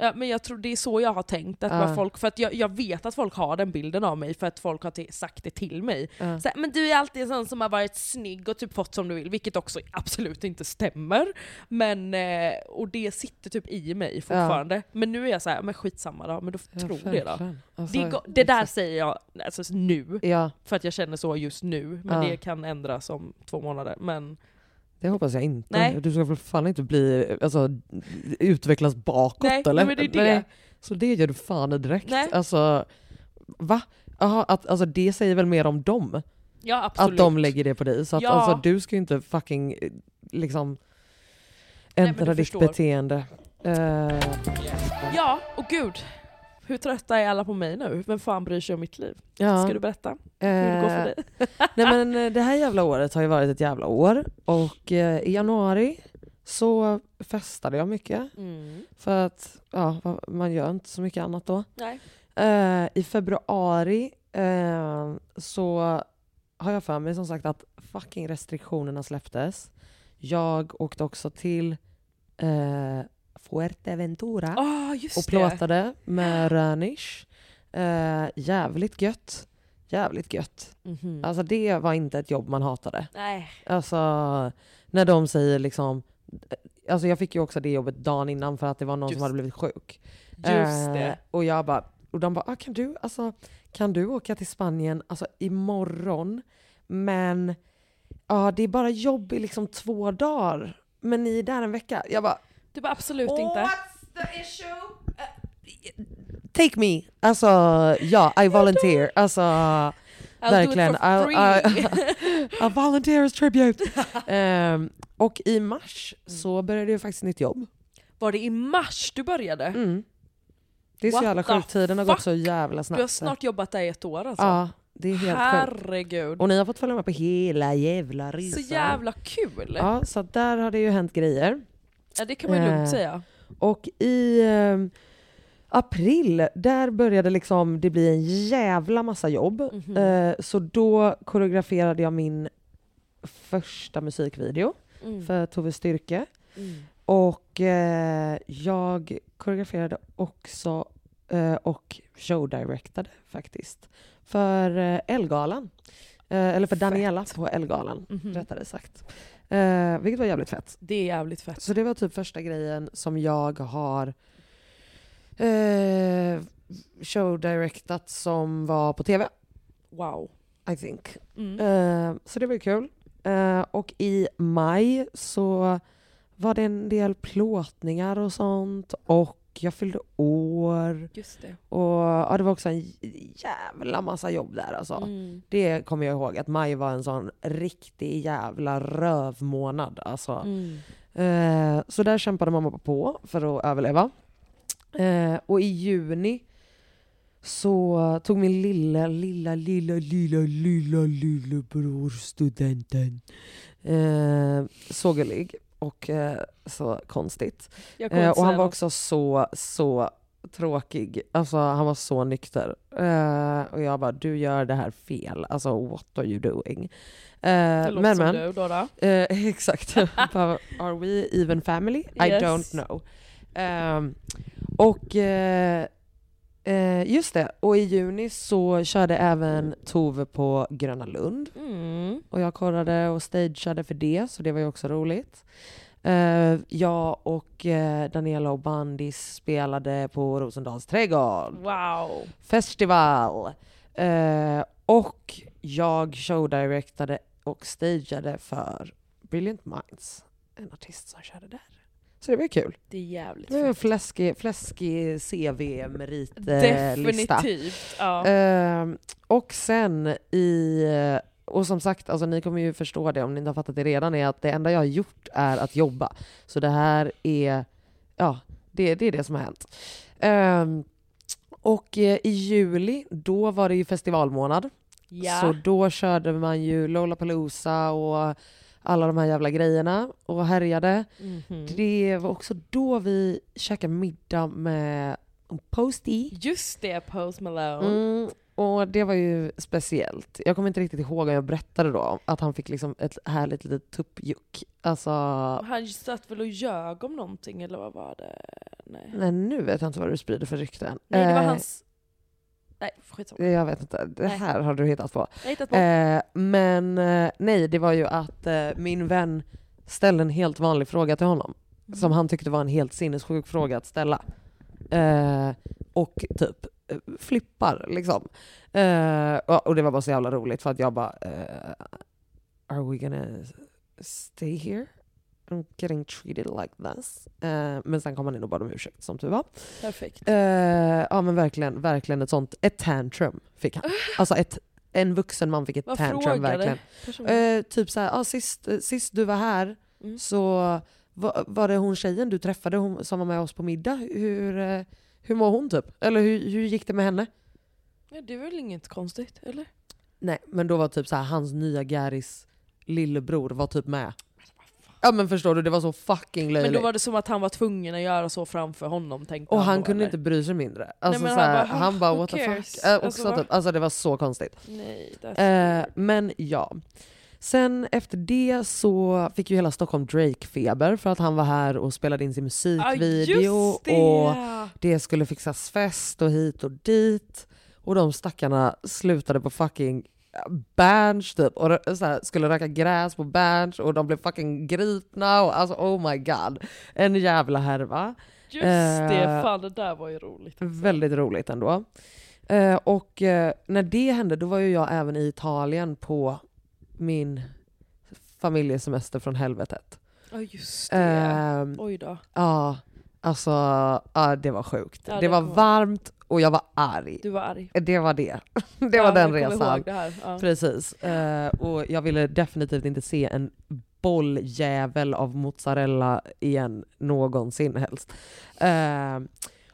Ja, men jag tror det är så jag har tänkt. Att bara folk, för att jag, jag vet att folk har den bilden av mig för att folk har till, sagt det till mig. Ja. Så här, men du är alltid en sån som har varit snygg och typ fått som du vill, vilket också absolut inte stämmer. Men, eh, och det sitter typ i mig fortfarande. Men nu är jag så här, men skitsamma då, men då Ja, det då. Alltså, Det, det där säger jag alltså, nu, Ja, för att jag känner så just nu. Men det kan ändras om två månader. Men det hoppas jag inte. Nej. Du ska väl fan inte bli, alltså, utvecklas bakåt Nej, eller? men det är det. Så det gör du fan direkt. Nej. Alltså, va? Jaha, att, alltså det säger väl mer om dem? ja, absolut. Att de lägger det på dig. Så att Ja. alltså, du ska ju inte fucking liksom ändra du ditt förstår. beteende. Eh, Ja, och gud. Hur trötta är alla på mig nu? Vem fan bryr sig om mitt liv? ja. Ska du berätta hur det går för Eh, dig? Nej men eh, det här jävla året har ju varit ett jävla år och eh, i januari så festade jag mycket Mm. för att ja, man gör inte så mycket annat då. Nej. Eh, I februari eh, så har jag för mig som sagt att fucking restriktionerna släpptes. Jag åkte också till eh, Fuerteventura Ah, just och plåtade med Rönisch. Eh, jävligt gött. Jävligt gött. Mhm. Alltså det var inte ett jobb man hatade. Nej. Alltså när de säger liksom... Alltså jag fick ju också det jobbet dagen innan för att det var någon Just- som hade blivit sjuk. Just det. Och jag bara... Och de bara, ah, kan, du, alltså, kan du åka till Spanien alltså, imorgon? Men ja, det är bara jobb i liksom två dagar. Men ni är där en vecka. Jag bara, Du bara absolut inte. take me! Alltså ja, I volunteer. Alltså I'll verkligen. do it for free. I, I volunteer as tribute. Ehm, och i mars så började jag faktiskt nytt jobb. Var det i mars du började? Mm. Det är så What jävla the sjukt, tiden har gått så jävla snabbt. Du har snart jobbat där i ett år alltså? Ja, det är helt sjukt. Herregud. Och ni har fått följa med på hela jävla resan. Så jävla kul! Ja. Så där har det ju hänt grejer. Det kan man lugnt Eh, säga. Och i eh, april, där började liksom det bli en jävla massa jobb. Mhm. Eh, så då koreograferade jag min första musikvideo Mm. för Tove Styrke. Mm. Och eh, jag koreograferade också eh, och showdirectade faktiskt för eh, Elgalan. Eh, eller för Daniela på Elgalan, Mhm. rättare sagt. Eh, vilket var jävligt fett. Det är jävligt fett. Så det var typ första grejen som jag har eh, showdirectat som var på TV, Wow. I think. Mm. Eh, så det var ju kul. Eh, och i maj så var det en del plåtningar och sånt och jag fyllde år Just det. och ja, det var också en jävla massa jobb där alltså. Mm. Det kommer jag ihåg att maj var en sån riktig jävla rövmånad alltså. Mm. Eh, så där kämpade mamma på för att överleva. Eh, och i juni så tog min lilla, lilla, lilla, lilla, lilla, lillebror studenten. Eh, så gullig och eh, så konstigt. Eh, och han var också så, så tråkig. Alltså han var så nykter. Eh, och jag bara, du gör det här fel. Alltså what are you doing? Eh, Det låter men som men. du då. Eh, exakt. Are we even family? I Yes. don't know. Ehm, och eh, just det, och i juni så körde även Tove på Gröna Lund. Mm. Och jag korrade och stageade för det, så det var ju också roligt. Eh, jag och eh, Daniela och Bandis spelade på Rosendals trädgård Wow. festival. Eh, och jag showdirectade och stageade för Brilliant Minds, en artist som körde där. Så det var ju kul. Det är jävligt Det var en fläskig, fläskig CV-meritlista. Definitivt. Ja. Eh, och sen i... Och som sagt, alltså ni kommer ju förstå det om ni inte har fattat det redan, är att det enda jag har gjort är att jobba. Så det här är... Ja, det, det är det som har hänt. Ehm, och eh, i juli, då var det ju festivalmånad. ja. Så då körde man ju Lollapalooza och alla de här jävla grejerna och härjade. Mhm. Det var också då vi käkade middag med Posty. Just det, Post Malone. Mm, och det var ju speciellt. Jag kommer inte riktigt ihåg om jag berättade då att han fick liksom ett härligt litet tuppjuck. Alltså, Han satt väl och ljög om någonting eller vad var det? Nej, nej nu vet jag inte vad du sprider för rykten. Nej det var Eh, hans... Nej skitsamma. Jag vet inte, det Nej. här har du hittat på. Hittat på. Eh, men eh, nej, det var ju att eh, min vän ställde en helt vanlig fråga till honom. Mm. Som han tyckte var en helt sinnessjuk fråga att ställa. Eh, och typ eh, flippar liksom. Eh, och, det var bara så jävla roligt för att jag bara Are we gonna stay here? I'm getting treated like this. Eh, men sen kom han in och bad om ursäkt som tur var. Perfekt. Eh, ja men verkligen, verkligen ett sånt, ett tantrum fick han. Alltså ett, en vuxen man fick ett Vad tantrum frågade verkligen. Eh, typ såhär, ah, sist, sist du var här Mm. så var, var det hon tjejen du träffade hon, som var med oss på middag. Hur, eh, hur mår hon typ? Eller hur, hur gick det med henne? Ja, det är väl inget konstigt, eller? Nej men då var typ så här, hans nya Garis lillebror var typ med. Ja men förstår du, det var så fucking löjligt. Men då var det som att han var tvungen att göra så framför honom tänkte och han då, kunde eller? inte bry sig mindre. Alltså, men så han bara, han bara "Who what the cares?" fuck. Eh, Alltså, också, va? typ, alltså det var så konstigt. Nej, Eh, men ja. Sen efter det så fick ju hela Stockholm Drake-feber för att han var här och spelade in sin ah, musikvideo. just det! och det skulle fixas fest och hit och dit. Och de stackarna slutade på fucking Berns typ och här, skulle röka gräs på Berns och de blev fucking gripna och alltså oh my god. En jävla härva. Just det, eh, fan det där var ju roligt. Väldigt roligt ändå. Eh, och eh, när det hände då var ju jag även i Italien på min familjesemester från helvetet. Ja just det. Ehm, Oj då. Ja, alltså ja, det var sjukt. Ja, det, det var varmt och jag var arg. Du var arg. Det var det. Det Ja, var den jag resan. ihåg Det här. Ja. Precis. Eh, och jag ville definitivt inte se en bolljävel av mozzarella igen någonsin helst. Eh,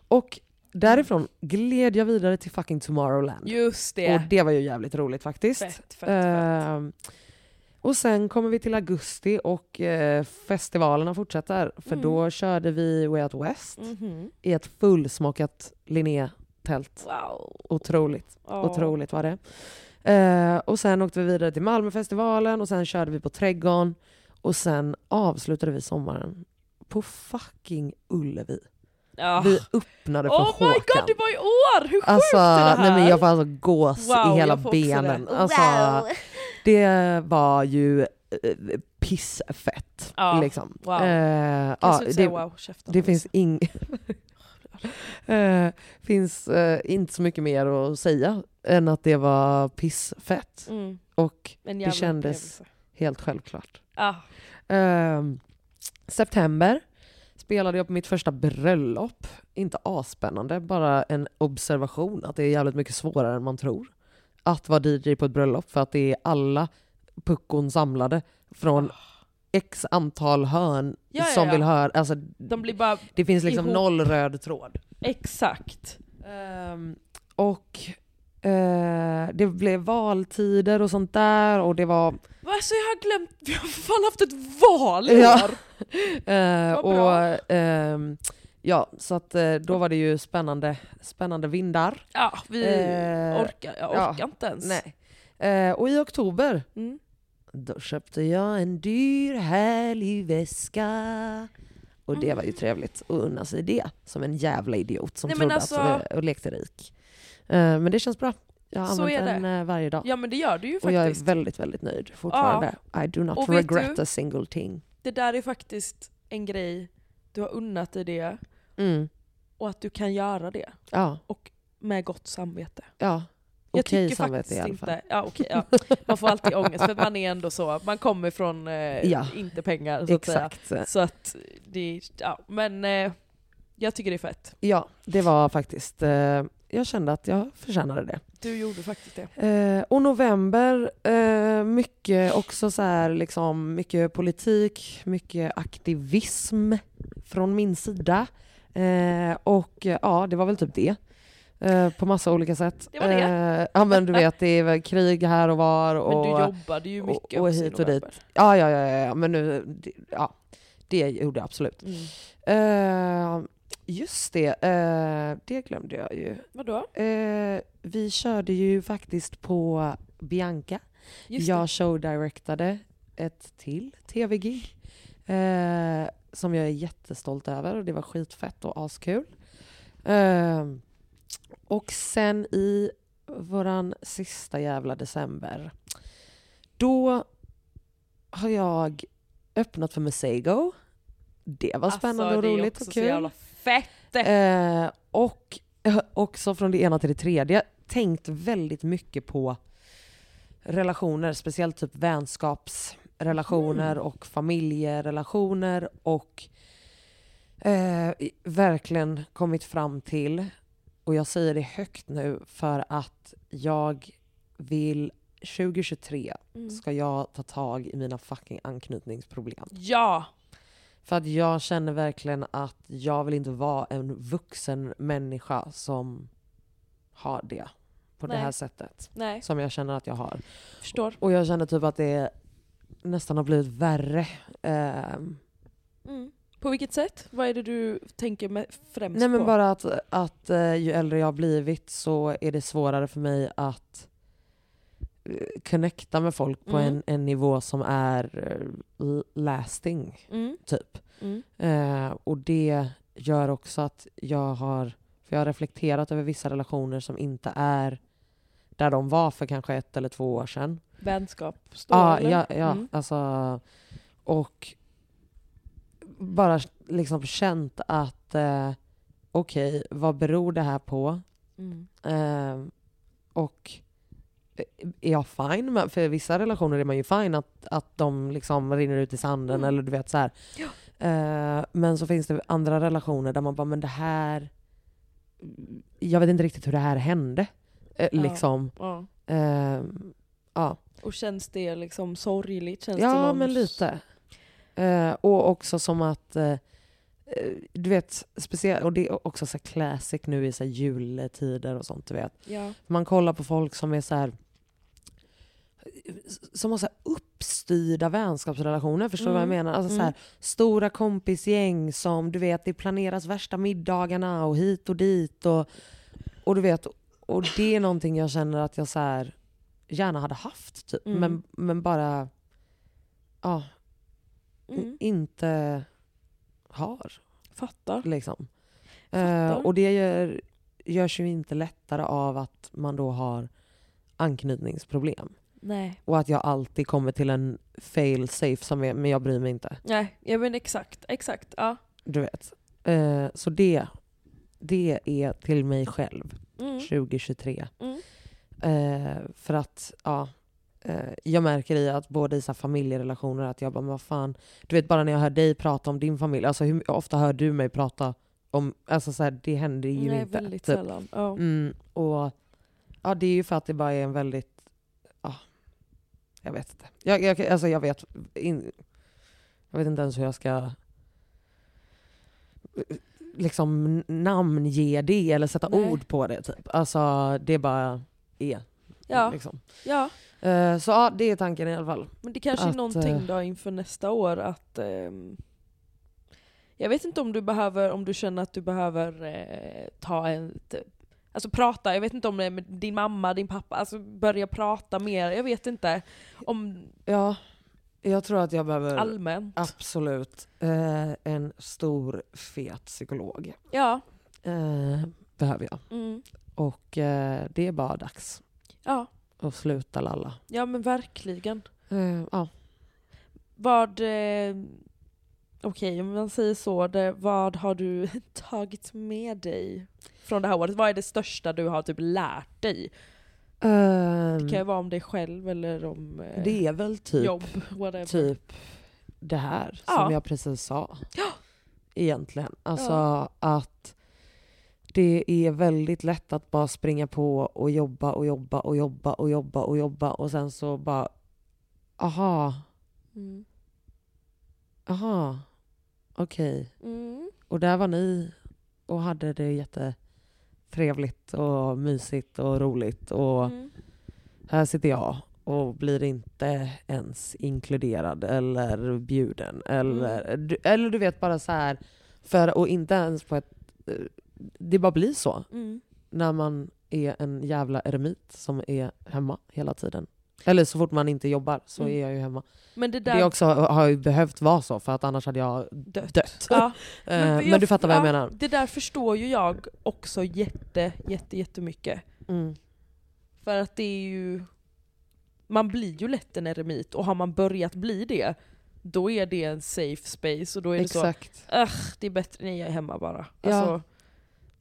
och därifrån gled jag vidare till fucking Tomorrowland. Just det. Och det var ju jävligt roligt faktiskt. Fett, fett, fett. Ehm, och sen kommer vi till augusti och eh, festivalerna fortsätter. För Mm. då körde vi Way Out West Mhm. i ett fullsmockat Linné-tält. Wow. Otroligt. Ja. Otroligt var det. Eh, och sen åkte vi vidare till Malmöfestivalen och sen körde vi på Trädgården. Och sen avslutade vi sommaren på fucking Ullevi. Ja. Vi öppnade för Oh my Håkan. god, det var i år! Hur sjukt Alltså, är det här? nej men jag får alltså gås Wow, i hela benen. det. Alltså, Det var ju eh, pissfett. Ja, liksom. wow. Eh, Kan ja, det, wow, det finns ing... eh, finns eh, inte så mycket mer att säga än att det var pissfett. Mm, Och det kändes upplevelse. helt självklart. Ah, Ehm, september spelade jag på mitt första bröllop. Inte asspännande, bara en observation att det är jävligt mycket svårare än man tror att vara DJ på ett bröllop för att det är alla puckon samlade från x antal hörn Ja, ja, som ja. vill höra. Alltså, de blir bara det finns liksom ihop. noll röd tråd. exakt. Ehm, och eh, det blev valtider och sånt där och det var Alltså jag har glömt, vi har fan haft ett val i Ja. år! Vad och, ehm, ja, så att eh, då var det ju spännande, spännande vindar. Ja, vi Eh, orkar, jag ja, orkar inte ens. Nej. Och i oktober, Mm. Då köpte jag en dyr härlig väska. Och det var ju trevligt att unna sig det, som en jävla idiot som Nej, trodde alltså- att och lekte rik. Eh, men det känns bra. Jag har använt den eh, varje dag. Ja men det gör du ju och jag är faktiskt. väldigt, väldigt nöjd fortfarande. I do not regret du? a single thing. Det där är faktiskt en grej, du har unnat dig det, Mm. och att du kan göra det. Ja, Och med gott samvete. ja. Jag Okej tycker samvete faktiskt i alla fall. inte... Ja, okej, ja. Man får alltid ångest för man är ändå så, man kommer från eh, Ja. inte pengar så att säga. Exakt. Så att det, ja men eh, jag tycker det är fett. Ja, det var faktiskt... Eh, jag kände att jag förtjänade det. Du gjorde faktiskt det. Eh, och november, eh, mycket också så här, liksom, mycket politik, mycket aktivism från min sida. Eh, och ja, det var väl typ det. Eh, på massa olika sätt. Det var det. Eh, ja men du vet, det är krig här och var. Och, Men du jobbade ju mycket och i hit och dit. Ja, ja, ja, ja, men nu, det- ja, det gjorde jag absolut. Mm. Eh, just det, eh, det glömde jag ju. Vadå? Eh, vi körde ju faktiskt på Bianca. Just jag showdirectade ett till tv-gig som jag är jättestolt över och det var skitfett och askul. Eh, och sen i våran sista jävla december, då har jag öppnat för Musego. Det var spännande alltså, och det är roligt också och så kul. jävla fett! Eh, och eh, också från det ena till det tredje tänkt väldigt mycket på relationer, speciellt typ vänskapsrelationer Mm. och familjerelationer och eh, verkligen kommit fram till, och jag säger det högt nu för att jag vill 2023 Mm. ska jag ta tag i mina fucking anknytningsproblem. Ja! För att jag känner verkligen att jag vill inte vara en vuxen människa som har det på det Nej. här sättet. Nej, Som jag känner att jag har. förstår. Och jag känner typ att det nästan har blivit värre. Ehm, Mm. På vilket sätt? Vad är det du tänker med främst nej men på? bara att, att eh, ju äldre jag har blivit så är det svårare för mig att eh, connecta med folk på Mm. en, en nivå som är eh, lasting, Mm. typ. Mm. Eh, och det gör också att jag har, för jag har reflekterat över vissa relationer som inte är där de var för kanske ett eller två år sedan. Vänskap står eller? ja, ja Mm. alltså. Och bara liksom känt att eh, okej, vad beror det här på? Mm. Eh, och är jag fine med, för vissa relationer är man ju fine att, att de liksom rinner ut i sanden Mm. eller du vet så här. Ja. Eh, men så finns det andra relationer där man bara, men det här, jag vet inte riktigt hur det här hände. Eh, Ja. liksom. Ja. Eh, ja. Och känns det liksom sorgligt? Känns det Ja, någon... men lite. Eh, och också som att, eh, eh, du vet, speciellt, och det är också så classic nu i så här juletider och sånt, du vet. Ja. Man kollar på folk som är så här som har så här uppstyrda vänskapsrelationer, förstår du vad jag Mm, menar? Alltså så mm. här, stora kompisgäng som, du vet, det planeras värsta middagarna och hit och dit och, och du vet, och det är någonting jag känner att jag så här, gärna hade haft, typ. Mm. men, men bara, ja, Mm. inte har. Fattar. Liksom. Fattar. Eh, och det gör, görs ju inte lättare av att man då har anknytningsproblem. Nej. Och att jag alltid kommer till en fail safe som är, men jag bryr mig inte. Nej, ja men exakt. Exakt. Ja. Du vet. Eh, så det, det är till mig själv Mm. 2023. Mm. Eh, för att, ja. Eh, jag märker i att både i så familjerelationer att jag bara, men vad fan. Du vet bara när jag hör dig prata om din familj, alltså hur ofta hör du mig prata om, alltså så här, det händer ju Nej, inte. väldigt typ. sällan. Ja. Mm, och ja, det är ju för att det bara är en väldigt, ja, jag vet inte. Jag, jag, alltså jag vet, in, jag vet inte ens hur jag ska liksom namnge det eller sätta Nej. ord på det. Typ. Alltså det bara är. Ja. Liksom. ja, så ja, det är tanken i alla fall. men det kanske är Att, någonting eh, då inför nästa år att ehm, jag vet inte om du behöver, om du känner att du behöver eh, ta en, alltså prata, jag vet inte om det är med din mamma, din pappa, alltså börja prata mer, jag vet inte. Om Ja, jag tror att jag behöver allmänt. absolut eh, en stor fet psykolog. Ja. Eh, behöver jag. Mm. Och eh, det är bara dags Ja. Att sluta lalla. ja, men verkligen. Eh, ja. Vad, eh, okej om man säger så, det, vad har du tagit med dig från det här året? Vad är det största du har typ lärt dig? Ehm, Det kan ju vara om dig själv eller om eh, det är väl typ, jobb, whatever. typ det här som Ja. jag precis sa. Ja. Egentligen. Alltså Ja. att det är väldigt lätt att bara springa på och jobba och jobba och jobba och jobba och jobba och sen så bara aha, Mm. aha, okej. Mm. Och där var ni och hade det jättetrevligt och mysigt och roligt och Mm. här sitter jag och blir inte ens inkluderad eller bjuden. Eller, du, eller du vet bara så här, för, och inte ens på ett... Det bara blir så Mm. när man är en jävla eremit som är hemma hela tiden. Eller så fort man inte jobbar så Mm. är jag ju hemma. Men det där Det också har ju behövt vara så för att annars hade jag dött. dött. Ja. Eh, men, du fattar vad jag ja, menar. Det där förstår ju jag också jätte, jätte, jättemycket. Mm. För att det är ju... Man blir ju lätt en eremit och har man börjat bli det, då är det en safe space och då är det Exakt, så, Ugh, det är bättre när jag är hemma bara. Ja. Alltså,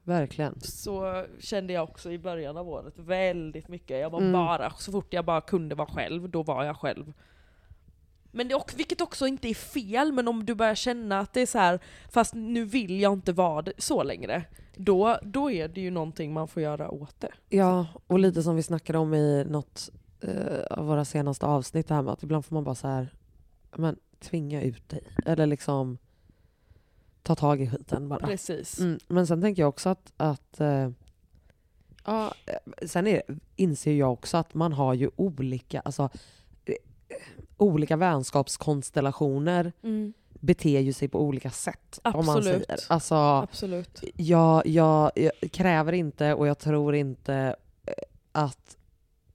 verkligen. så kände jag också i början av året väldigt mycket. Jag var Mm. bara, så fort jag bara kunde vara själv, då var jag själv. Men det, och- vilket också inte är fel, men om du börjar känna att det är så här, fast nu vill jag inte vara så längre, då, då är det ju någonting man får göra åt det. Ja, och lite som vi snackade om i något eh, av våra senaste avsnitt, det här med att ibland får man bara så här, men tvinga ut dig. Eller liksom ta tag i skiten bara. Precis. Mm, men sen tänker jag också att, att eh, ja, eh, sen är, inser jag också att man har ju olika, alltså, eh, olika vänskapskonstellationer Mm, beter ju sig på olika sätt. Absolut. Alltså, absolut. jag, jag, jag kräver inte och jag tror inte eh, att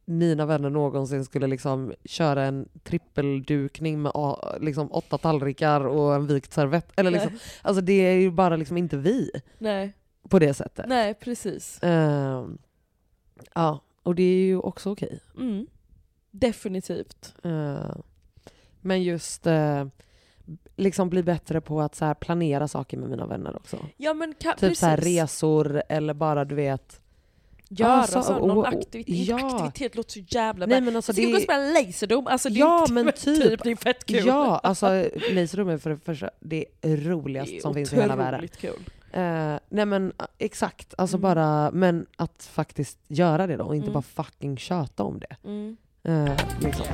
mina vänner någonsin skulle liksom köra en trippeldukning med ah, liksom åtta tallrikar och en vikt servett. Eller liksom, Nej. alltså det är ju bara liksom inte vi Nej, på det sättet. nej precis. Ehm, ja, och det är ju också okej. Mm. Definitivt. Ehm, men just eh, liksom bli bättre på att så planera saker med mina vänner också. Ja men Typ precis. så resor eller bara du vet Göra Alltså, så, någon och- och- aktivitet. ja. Aktivitet låter så jävla Nej bra. men alltså Ska vi gå och det spela laserdom? Alltså, det är Ja, inte- men typ. Det är fett kul. Ja, alltså Laserrum är för det första det roligaste Det är som finns i hela världen. kul. Eh, nej men eh, exakt, alltså Mm. bara, men att faktiskt göra det då och inte Mm. bara fucking köta om det. Mm. Eh, liksom.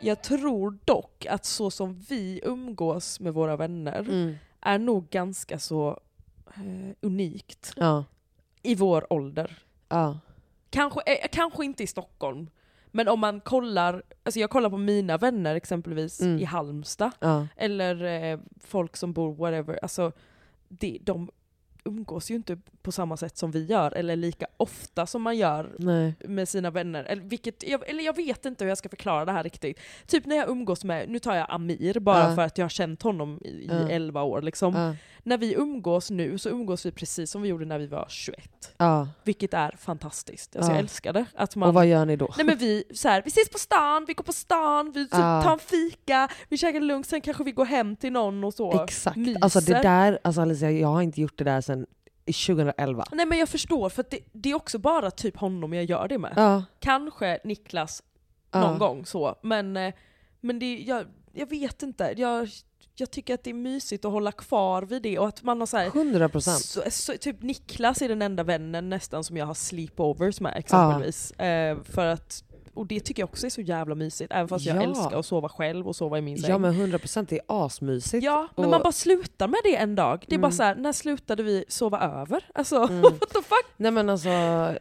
Jag tror dock att så som vi umgås med våra vänner Mm. är nog ganska så eh, unikt Ja, i vår ålder. ja, Kanske, eh, kanske inte i Stockholm, men om man kollar, alltså jag kollar på mina vänner exempelvis Mm. i Halmstad, ja. eller eh, folk som bor whatever, alltså det, de umgås ju inte på samma sätt som vi gör, eller lika ofta som man gör Nej. med sina vänner. Eller, vilket, jag, eller jag vet inte hur jag ska förklara det här riktigt. Typ när jag umgås med, nu tar jag Amir bara Ja. för att jag har känt honom i, i Ja. 11 år. Liksom. Ja, När vi umgås nu så umgås vi precis som vi gjorde när vi var 21. ja. Vilket är fantastiskt. Alltså Ja. jag älskar det. Att man, Och vad gör ni då? Nej men vi, så här, vi ses på stan, vi går på stan, vi typ Ja. tar en fika, vi käkar lunch, sen kanske vi går hem till någon och så Exakt. myser. Alltså det där, alltså Alicia, jag har inte gjort det där sedan 2011. Nej men jag förstår, för det, det är också bara typ honom jag gör det med. Ja, Kanske Niklas någon gång så, men, eh, men det, jag, jag vet inte. Jag, jag tycker att det är mysigt att hålla kvar vid det och att man har så här, 100 procent. så, så, typ Niklas är den enda vännen nästan som jag har sleepovers med exempelvis. Eh, för att, och det tycker jag också är så jävla mysigt, även fast jag Ja. älskar att sova själv och sova i min säng. Ja men 100 procent, det är asmysigt. Ja, men Och- man bara slutar med det en dag. Det är bara Mm. så här, när slutade vi sova över? Alltså, Mm. what the fuck? Nej men alltså,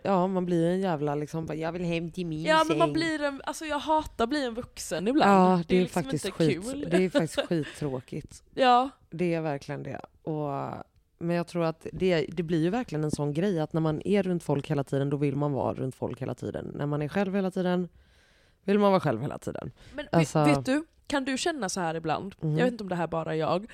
ja man blir en jävla liksom, bara, jag vill hem till min Ja men man säng. blir en, alltså jag hatar att bli en vuxen ibland. Ja, det, är, liksom faktiskt inte skit, kul. det är faktiskt skittråkigt. Ja, Det är verkligen det. Och, men jag tror att det, det blir ju verkligen en sån grej att när man är runt folk hela tiden, då vill man vara runt folk hela tiden. När man är själv hela tiden, vill man vara själv hela tiden. men vet- Alltså- vet du, kan du känna så här ibland? Mhm. Jag vet inte om det här bara är jag.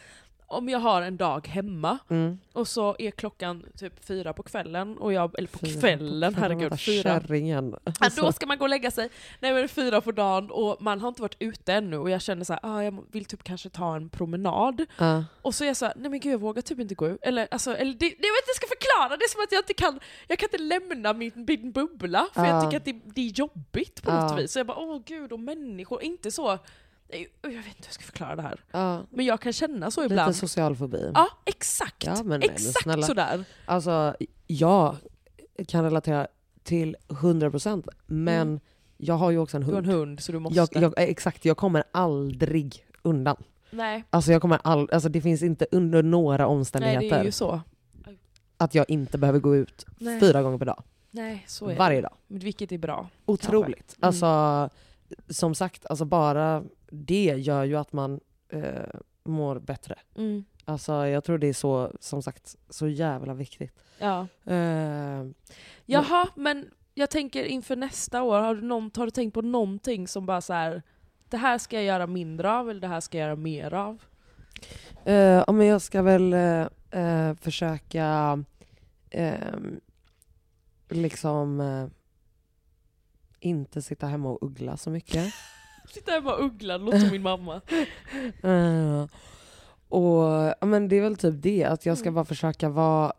Om jag har en dag hemma Mm. och så är klockan typ fyra på kvällen, och jag, eller på Fyra kvällen, på kvällen, herregud, fyra. Kärringen. Ja, då ska man gå och lägga sig. Nej men fyra på dagen och man har inte varit ute ännu och jag känner så här, ah, jag vill typ kanske ta en promenad. Ja. Och så är jag så här, nej men gud jag vågar typ inte gå ut. Eller, alltså, eller det, jag vet inte, jag ska förklara, det är som att jag inte kan, jag kan inte lämna min, min bubbla för jag Ja. tycker att det, det är jobbigt på Ja. något vis. Så jag bara, åh gud, och människor, inte så, jag vet inte hur jag ska förklara det här. Ja, Men jag kan känna så ibland. lite social fobi. Ja, exakt. Ja, men nej, men exakt snälla. sådär. Alltså, jag kan relatera till 100% men Mm. jag har ju också en Du har hund. en hund så du måste. Jag, jag, exakt, jag kommer aldrig undan. nej, Alltså, jag kommer all, alltså det finns inte under några nej, omständigheter det är ju så. att jag inte behöver gå ut Nej. fyra gånger per dag. Nej, så är Varje det. dag. Men Vilket är bra. Otroligt. Mm. Alltså, som sagt, alltså bara det gör ju att man eh, mår bättre. Mm. Alltså jag tror det är så, som sagt, så jävla viktigt. Ja. Eh, Jaha, men jag tänker inför nästa år, har du, någon, har du tänkt på någonting som bara så här. det här ska jag göra mindre av eller det här ska jag göra mer av? Eh, men jag ska väl eh, eh, försöka ehm, liksom eh, inte sitta hemma och uggla så mycket. Sitta hemma och uggla, låter som min mamma. Eh, och ja, men det är väl typ det, att jag ska Mm. bara försöka vara,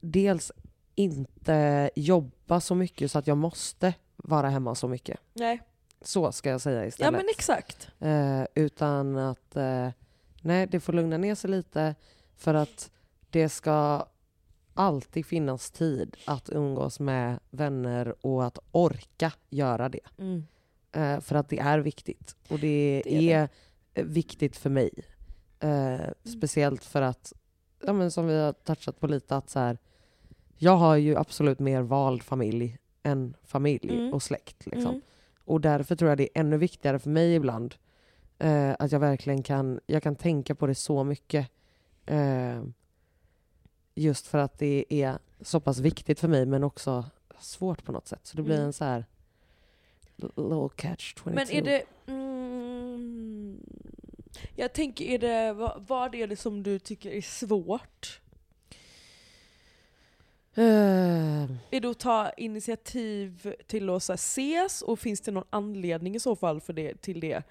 dels inte jobba så mycket så att jag måste vara hemma så mycket. Nej, Så ska jag säga ja istället. men exakt. Eh, utan att eh, nej, det får lugna ner sig lite för att det ska alltid finnas tid att umgås med vänner och att orka göra det. Mm. Eh, för att det är viktigt. Och det, Det är eh, viktigt för mig. Eh, speciellt för att, ja, men som vi har touchat på lite, att så här, jag har ju absolut mer vald familj än familj Mm. och släkt. Liksom. Mm. Och därför tror jag det är ännu viktigare för mig ibland eh, att jag verkligen kan, jag kan tänka på det så mycket. Eh, just för att det är så pass viktigt för mig men också svårt på något sätt. Så det blir Mm. en så här little catch 22. Men är det... Mm, jag tänker, är det, vad, vad är det som du tycker är svårt? Eh, Är det att ta initiativ till att så här, ses och finns det någon anledning i så fall för det, till det?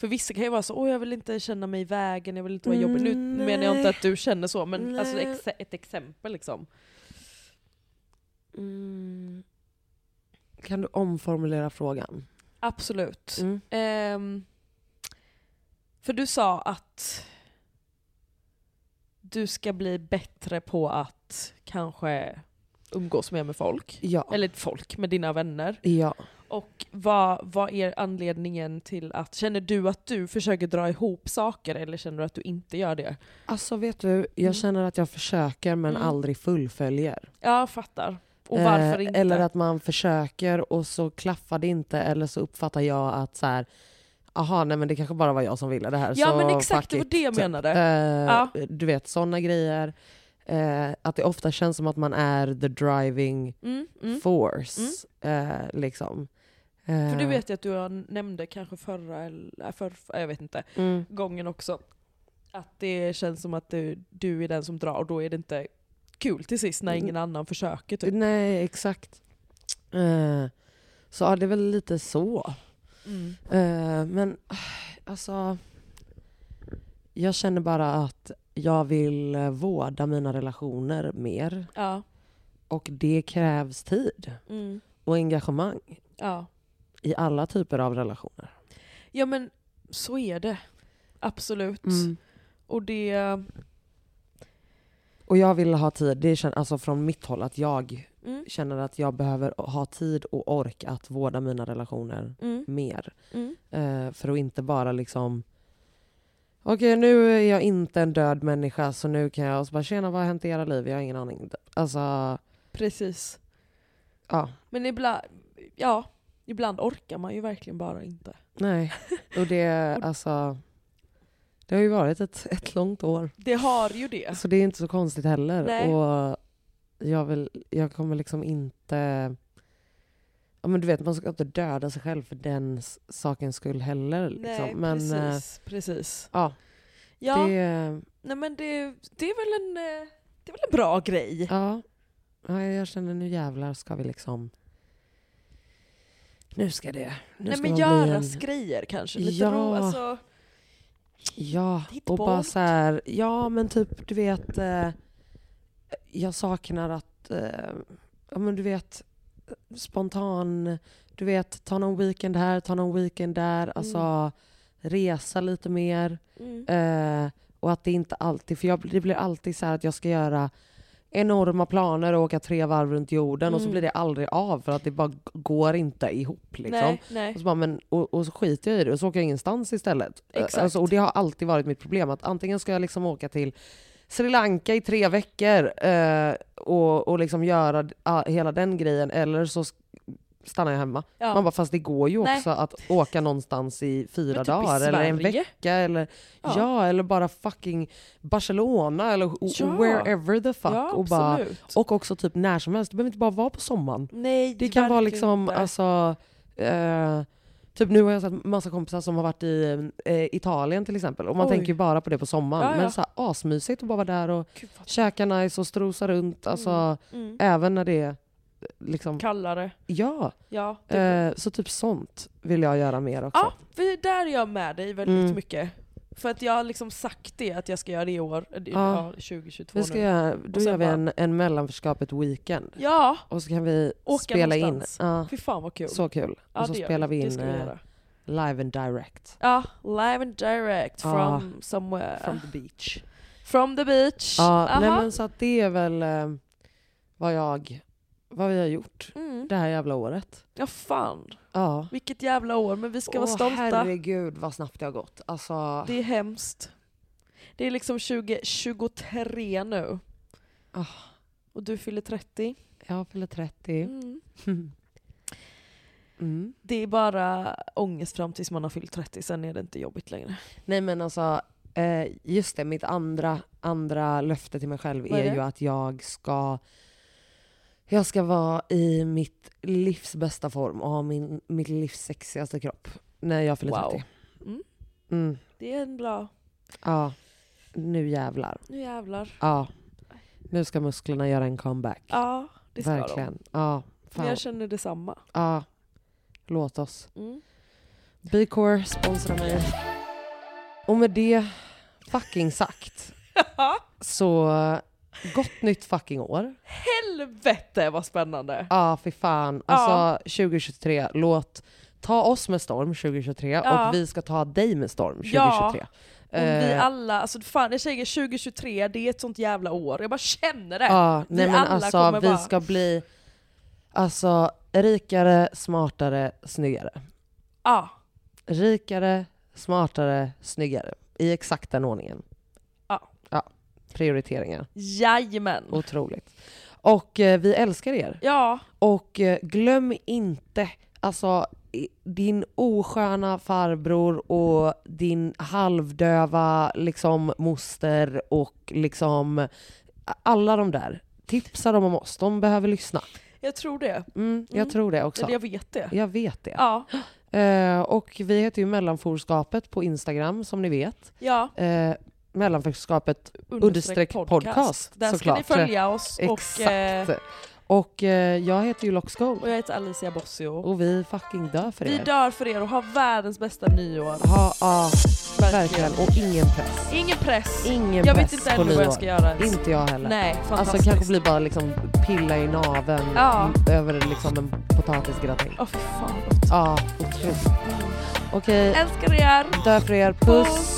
För vissa kan ju vara så åh jag vill inte känna mig i vägen, jag vill inte vara jobbig. Nu Mm, menar jag inte nej. att du känner så, men alltså Nej. ex ett exempel liksom. mm, kan du omformulera frågan? Absolut. Mm. Ehm, för du sa att du ska bli bättre på att kanske umgås mer med folk. Ja. Eller folk, med dina vänner. ja. Och vad, vad är anledningen till att, känner du att du försöker dra ihop saker eller känner du att du inte gör det? Alltså vet du, jag Mm. känner att jag försöker men Mm. aldrig fullföljer. Ja, fattar. Och varför Eh, inte? Eller att man försöker och så klaffar det inte eller så uppfattar jag att så här, aha nej men det kanske bara var jag som ville det här. Ja, men exakt, det var det jag typ. menade. Eh, Ja. Du vet sådana grejer. Eh, att det ofta känns som att man är the driving Mm, mm. force. Eh, liksom. Eh, För du vet ju att du nämnde kanske förra, eller förra, jag vet inte, mm, gången också. Att det känns som att du, du är den som drar och då är det inte kul till sist när ingen annan försöker. Typ. Nej exakt. Eh, så ja, det är väl lite så. Mm. Eh, men alltså, jag känner bara att jag vill eh, vårda mina relationer mer. Ja. Och det krävs tid Mm. och engagemang ja. I alla typer av relationer. Ja men så är det. Absolut. Mm. Och det... Och jag vill ha tid, det känner, alltså från mitt håll, att jag Mm, känner att jag behöver ha tid och ork att vårda mina relationer mm, mer. Eh, för att inte bara liksom Okej nu är jag inte en död människa så nu kan jag och så bara tjena vad har hänt i era liv? Jag har ingen aning. Alltså, Precis. ja, Men ibland, ja, ibland orkar man ju verkligen bara inte. nej. Och det, alltså Det har ju varit ett, ett långt år. Det har ju det. Så det är inte så konstigt heller. Nej. Och jag, vill, jag kommer liksom inte... Ja, men du vet, man ska inte döda sig själv för den sakens skull heller. Liksom. Nej, men, precis. precis. ja, Ja, det... nej men det, det är väl en, eh, det är väl en bra grej. Ja. ja, jag känner nu jävlar ska vi liksom... Nu ska det... Nu nej ska men göras en... grejer kanske. Lite Ja. ro, alltså, Ja, och bara så här, ja men typ du vet, eh, jag saknar att, eh, ja men du vet, spontan, du vet, ta någon weekend här, ta någon weekend där, alltså resa lite mer. mm. Eh, och att det inte alltid, för jag, det blir alltid så här att jag ska göra enorma planer och åka tre varv runt jorden och så Mm. blir det aldrig av för att det bara går inte ihop liksom. Nej, nej. Och så, bara, men, och, och så skiter jag i det och så åker jag ingenstans istället. Exakt. Alltså, och det har alltid varit mitt problem. Att antingen ska jag liksom åka till Sri Lanka i tre veckor eh, och, och liksom göra ah, hela den grejen eller så stannar jag hemma. Ja. Man bara, fast det går ju Nej. också att åka någonstans i fyra typ i dagar eller en vecka eller ja. Ja. eller bara fucking Barcelona eller Ja. wherever the fuck. Och, bara, och också typ när som helst, det behöver inte bara vara på sommaren. Nej, Det kan vara liksom, inte. alltså, eh, typ nu har jag sett massa kompisar som har varit i eh, Italien till exempel och man Oj. tänker ju bara på det på sommaren. Ja, ja. Men så här, asmysigt att bara vara där och Gud, käka nice och strosa runt. Alltså, Mm. även när det är liksom, Kallare. ja. Ja, Eh, så typ sånt vill jag göra mer också. Ja, för där är jag med dig väldigt Mm. mycket. För att jag har liksom sagt det, att jag ska göra det i år, eh, Ja. ja. 2022 Vi ska nu. göra, då gör vi bara- en, en mellanförskapet weekend. Ja, Och så kan vi Åka spela in. någonstans. Ja, fy fan vad kul. så kul. ja, och så spelar vi in vi eh, live and direct. Ja, live and direct Ja. from somewhere. From the beach. From the beach. Ja, nej men så att det är väl eh, vad jag, vad vi har gjort mm. det här jävla året. Ja fan, Ja. vilket jävla år, men vi ska vara Åh, stolta. herregud vad snabbt det har gått. Alltså, Det är hemskt. Det är liksom 2023 nu. Ah. Och du fyller 30. jag fyller 30. Mm. Mm. Det är bara ångest fram tills man har fyllt 30, sen är det inte jobbigt längre. Nej men alltså, eh, just det, mitt andra, andra löfte till mig själv är är ju att jag ska jag ska vara i mitt livs bästa form och ha min, mitt livs sexigaste kropp när jag fyller Wow. 30. Mm. Mm. Det är en bra... Ja, nu jävlar. Nu jävlar. Ja. Nu ska musklerna göra en comeback. Ja, det ska Verkligen. Ja, de. fan. Jag känner detsamma. Ja. Låt oss. Mm. B-core sponsrar mig. Och med det fucking sagt så gott nytt fucking år. Helvete vad spännande! Ja, fy fan. Alltså 2023, låt ta oss med storm 2023 Ja. och vi ska ta dig med storm 2023. Ja. Om vi Eh, alla, alltså fan jag säger 2023, det är ett sånt jävla år. Jag bara känner det. Ja, Vi nej men alla alltså kommer vi bara- ska bli alltså rikare, smartare, snyggare. Ja. Rikare, smartare, snyggare. I exakt den ordningen. Prioriteringar. Jajamän. Otroligt. Och eh, vi älskar er. Ja, Och eh, glöm inte, alltså i- din osköna farbror och din halvdöva liksom moster och liksom alla de där. Tipsa dem om oss, de behöver lyssna. jag tror det. Mm, jag Mm. tror det också. Eller jag vet det. Jag vet det. Ja. Eh, och vi heter ju Mellanforskapet på Instagram som ni vet. Ja. Eh, mellanforskapet understreck podcast, Där ska ni följa oss. Och, Exakt. eh, Och eh, jag heter ju Loxgold. och jag heter Alicia Bossio. Och vi fucking dör för Vi er. dör för er och har världens bästa nyår. Ha, ja, Verkligen. verkligen. Och ingen press. Ingen press. Ingen jag press vet inte ännu vad jag ska göra ens. Inte jag heller. Nej, Alltså fantastiskt. kanske blir bara liksom pilla i naveln Ja. över liksom en potatisgratäng. Åh fy fan. Ja, otroligt. Okej, Älskar er. dör för er. Puss!